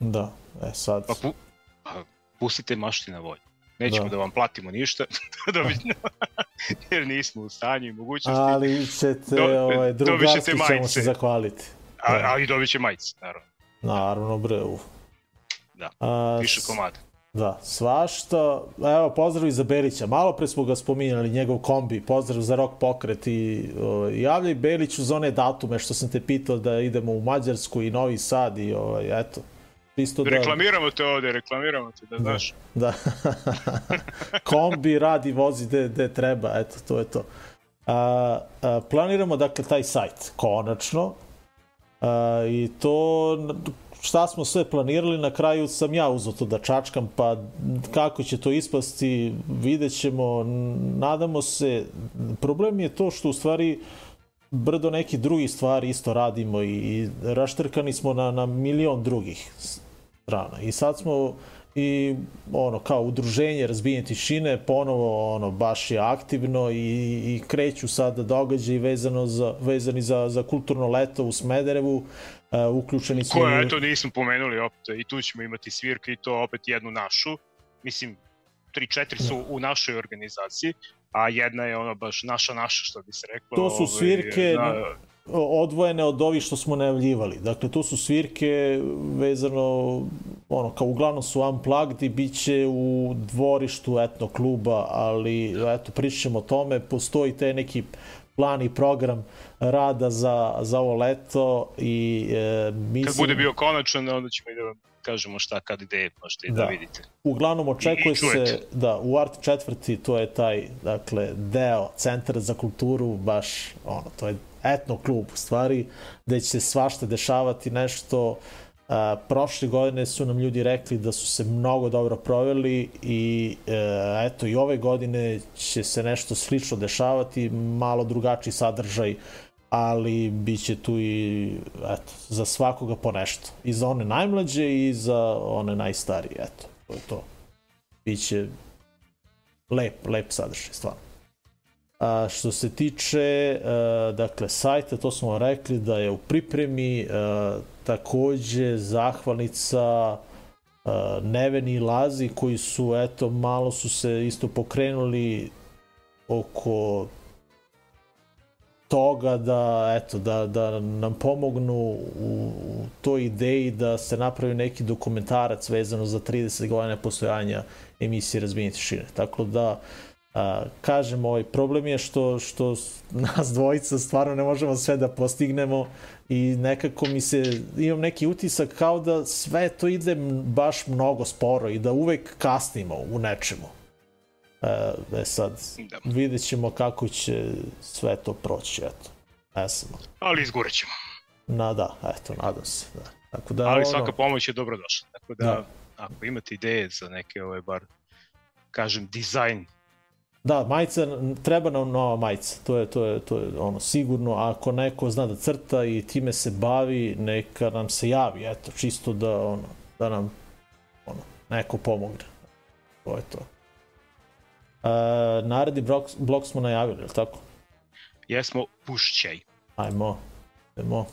Da, e sad, Pa, pu, pa pustite mašti na volju. Nećemo Da. da. da vam platimo ništa, da bi, jer nismo u stanju i mogućnosti, ali ćete, Do- ovaj, drugarski ćemo majice. se zahvaliti. a, da. ali dobit će majice, naravno, Naravno, bre, u. Da, A, više komada. Da, svašta. Evo, pozdrav i za Belića. Malo pre smo ga spominjali, njegov kombi. Pozdrav za Rock Pokret i ovaj, javljaj Beliću za one datume što sam te pitao da idemo u Mađarsku i Novi Sad i ovaj, eto. Čisto da... Reklamiramo te ovde, reklamiramo te, da znaš. Da. Kombi radi, vozi gde, gde treba, eto, to je to. A, a, planiramo, dakle, taj sajt, konačno. A, I to, šta smo sve planirali, na kraju sam ja uzao to da čačkam, pa kako će to ispasti, vidjet ćemo, nadamo se. Problem je to što u stvari brdo nekih drugih stvari isto radimo i, i raštrkani smo na, na milion drugih strana. I sad smo i ono kao udruženje razbijenje tišine ponovo ono baš je aktivno i, i kreću sada događaji vezano za vezani za za kulturno leto u Smederevu uh, uključeni su Koje, eto, nismo pomenuli opet, i tu ćemo imati svirke i to opet jednu našu. Mislim, 3-4 su u našoj organizaciji, a jedna je ono baš naša naša što bi se reklo. To su ovaj, svirke da, odvojene od ovih što smo najavljivali. Dakle, to su svirke vezano, ono, kao uglavnom su unplugged i bit će u dvorištu etno kluba, ali eto, pričat ćemo o tome. Postoji te neki plan i program rada za, za ovo leto i e, mislim... Kad bude bio konačan, onda ćemo i da vam kažemo šta kad ide, možete i da, da vidite. Uglavnom očekuje I se da u Art četvrti to je taj dakle deo centra za kulturu baš ono to je etno klub u stvari gde će se svašta dešavati nešto A, prošle godine su nam ljudi rekli da su se mnogo dobro proveli i e, eto i ove godine će se nešto slično dešavati, malo drugačiji sadržaj, ali bit će tu i eto, za svakoga po nešto. I za one najmlađe i za one najstarije, eto, to je to. Biće lep, lep sadržaj, stvarno. A, što se tiče a, dakle sajta, to smo rekli da je u pripremi a, takođe zahvalnica a, Neveni i Lazi koji su eto malo su se isto pokrenuli oko toga da eto da da nam pomognu u, u toj ideji da se napravi neki dokumentarac vezano za 30 godina postojanja emisije Razbijenje tišine. Tako da a, kažem, ovaj problem je što što nas dvojica stvarno ne možemo sve da postignemo i nekako mi se imam neki utisak kao da sve to ide baš mnogo sporo i da uvek kasnimo u nečemu. E, e sad, da. vidjet ćemo kako će sve to proći, eto. Ne znam. Ali izgoret ćemo. Na da, eto, nadam se. Da. Tako da, Ali ono, svaka pomoć je dobrodošla. Tako da, Da. ako imate ideje za neke, ovaj, bar, kažem, dizajn Da, majica, treba nam nova majica, to je, to je, to je ono, sigurno, ako neko zna da crta i time se bavi, neka nam se javi, eto, čisto da, ono, da nam, ono, neko pomogne. To je to. E, naredni blok, blok smo najavili, je li tako? jesmo pušćaj. Ajmo, idemo.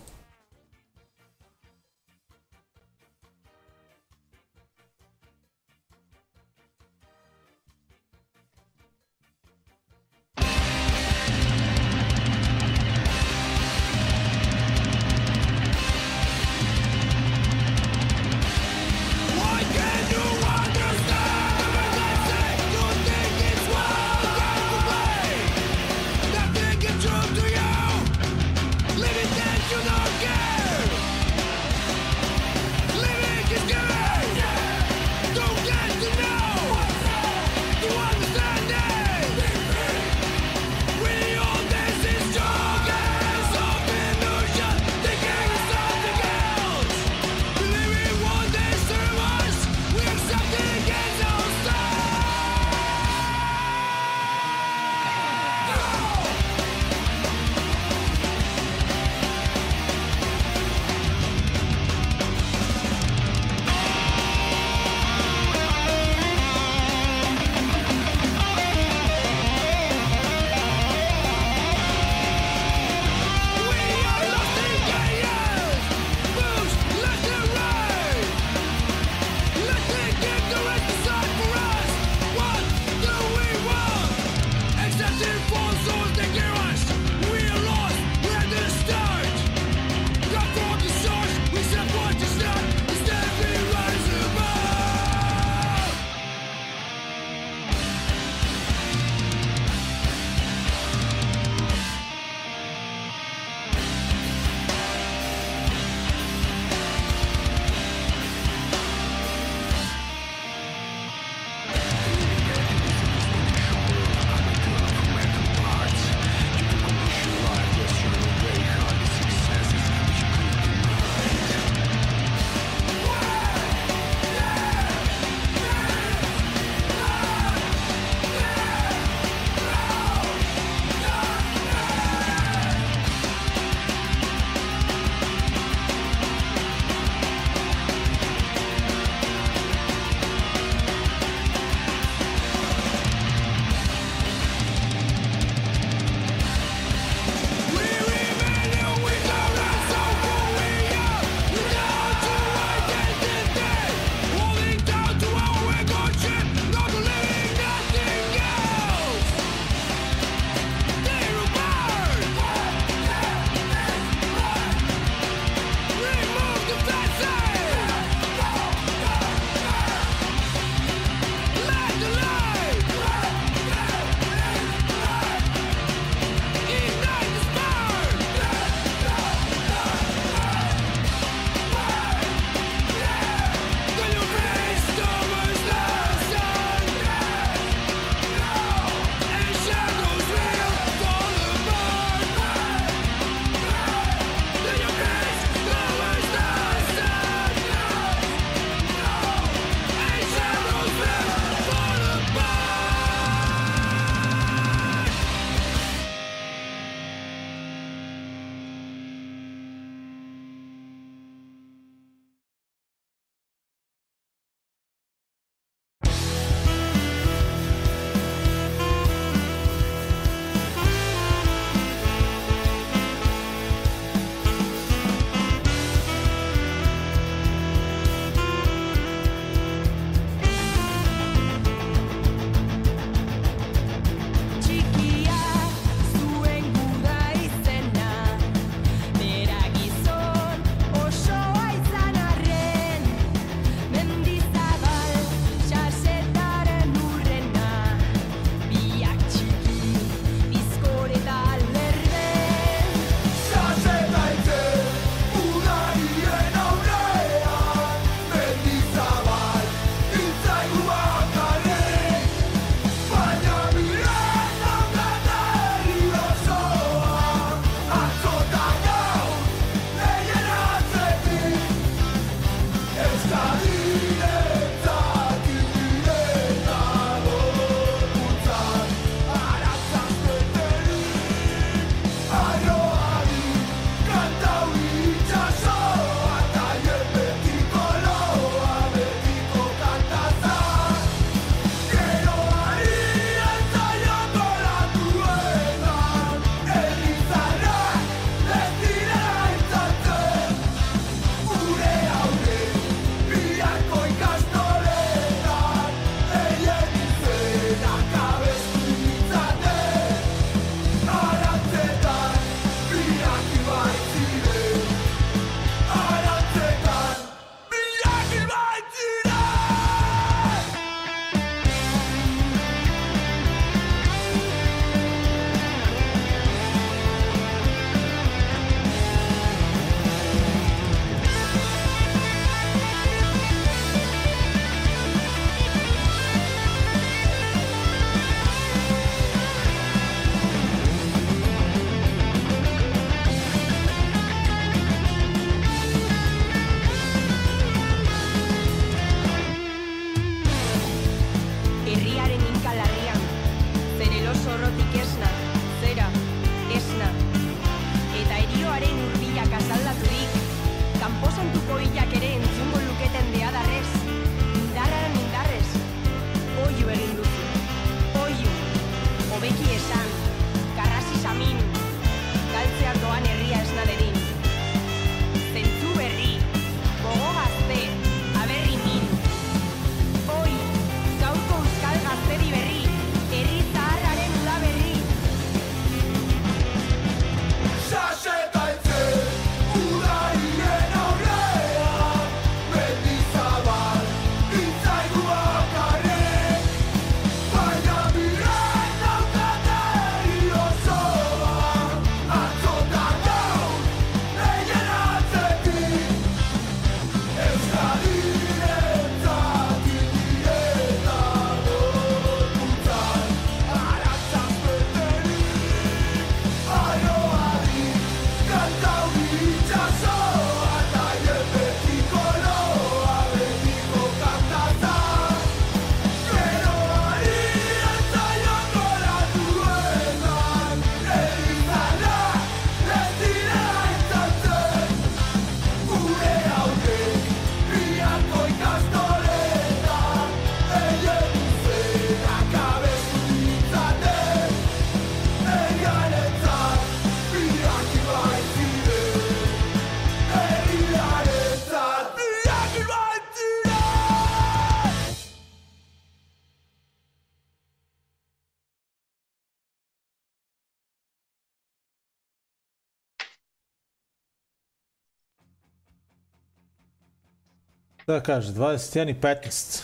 Da kaže, 21 i 15.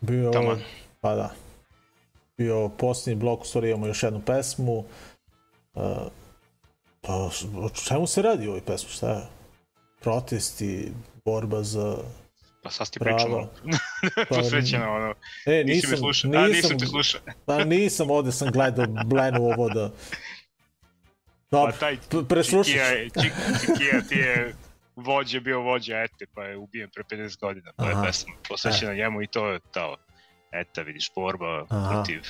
Bio, Taman. pa da. Bio posljednji blok, u stvari imamo još jednu pesmu. Uh, pa, o čemu se radi u ovoj pesmi, šta je? Protesti, borba za... Pa sad ti pričamo. Pa, Posvećeno, ono. E, Nisi me nisam, slušao. A, nisam nisam, te slušao. pa nisam ovde sam gledao Blenu ovo da... Pa Dobro, taj p- preslušat ću. Čikija, Čik- Čikija ti je vođe, bio vođa Ete, pa je ubijen pre 50 godina. Pa je Aha. pesma posvećena njemu i to je to. Eta, vidiš, borba Aha. protiv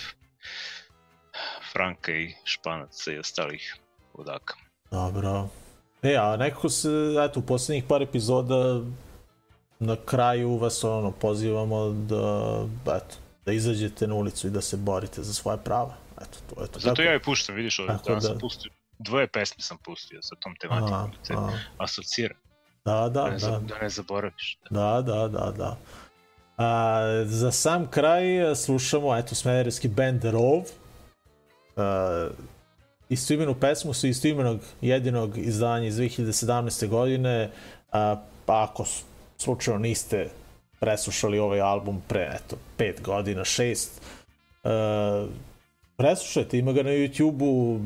Franka i Španaca i ostalih ludaka. Dobro. E, a nekako se, eto, u poslednjih par epizoda na kraju vas ono pozivamo da, eto, da izađete na ulicu i da se borite za svoje prava. Eto, to je to. Zato Tako- ja i puštam, vidiš, ovdje, danas da- sam pustio, dvoje pesme sam pustio sa tom tematikom, Aha, da te asocira, Da, da, da, ne, da. da ne zaboraviš. Da, da, da, da. A, za sam kraj a, slušamo, eto, smederevski band Rov. A, istoimenu pesmu su istoimenog jedinog izdanja iz 2017. godine. A, pa ako slučajno niste preslušali ovaj album pre, eto, pet godina, šest, a, preslušajte, ima ga na YouTube-u,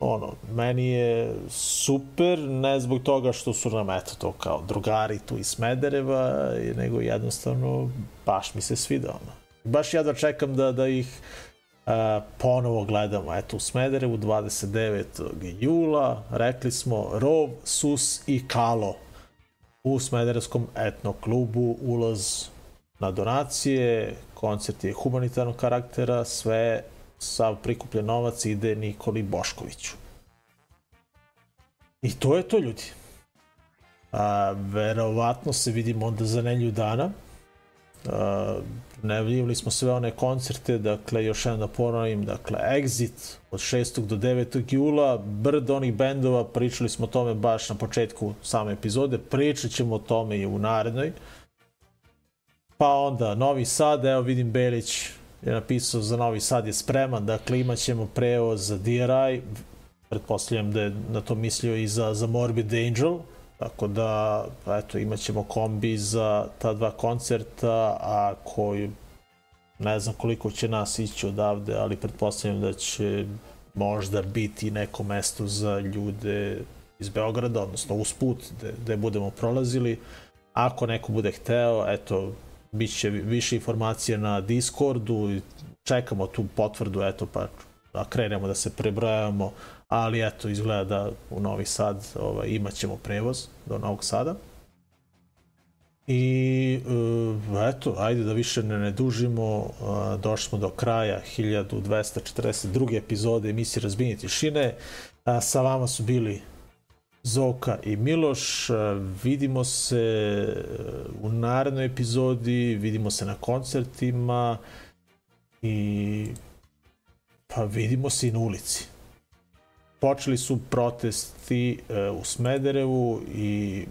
ono, meni je super, ne zbog toga što su nam, eto, to kao drugari tu iz Smedereva, nego jednostavno, baš mi se svida, ono. Baš ja da čekam da, da ih a, ponovo gledamo, eto, u Smederevu 29. jula, rekli smo Rov, Sus i Kalo u Smederevskom etno klubu, ulaz na donacije, koncert je humanitarnog karaktera, sve sav prikupljen novac ide Nikoli Boškoviću. I to je to, ljudi. A, verovatno se vidimo onda za nelju dana. A, najavljivali smo sve one koncerte, dakle, još jednom da ponovim, dakle, Exit od 6. do 9. jula, brd onih bendova, pričali smo o tome baš na početku same epizode, pričat ćemo o tome i u narednoj. Pa onda Novi Sad, evo vidim Belić je napisao za Novi Sad je spreman, dakle imat ćemo prevoz za DRI, pretpostavljam da je na to mislio i za, za Morbid Angel, tako da eto, imat ćemo kombi za ta dva koncerta, a koji ne znam koliko će nas ići odavde, ali pretpostavljam da će možda biti neko mesto za ljude iz Beograda, odnosno usput, gde, gde budemo prolazili. Ako neko bude hteo, eto, bit će više informacija na Discordu i čekamo tu potvrdu, eto, pa da krenemo da se prebrojavamo, ali eto, izgleda da u Novi Sad ovaj, imat ćemo prevoz do Novog Sada. I uh, eto, ajde da više ne, ne dužimo, uh, došli smo do kraja 1242. epizode emisije Razbijenje tišine. Uh, sa vama su bili Zoka i Miloš. Vidimo se uh, u narednoj epizodi, vidimo se na koncertima i pa vidimo se i na ulici. Počeli su protesti uh, u Smederevu i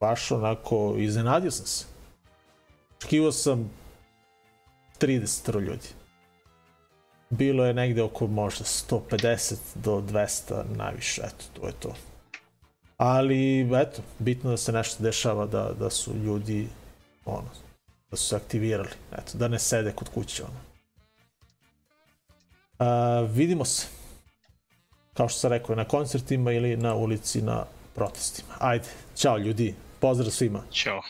baš onako iznenadio sam se. Očekivao sam 30 ljudi. Bilo je negde oko možda 150 do 200 najviše, eto, to je to. Ali, eto, bitno da se nešto dešava, da, da su ljudi, ono, da su se aktivirali, eto, da ne sede kod kuće, ono. A, vidimo se, kao što sam rekao, na koncertima ili na ulici na protestima. Ajde, čao ljudi, pozdrav svima. Ćao.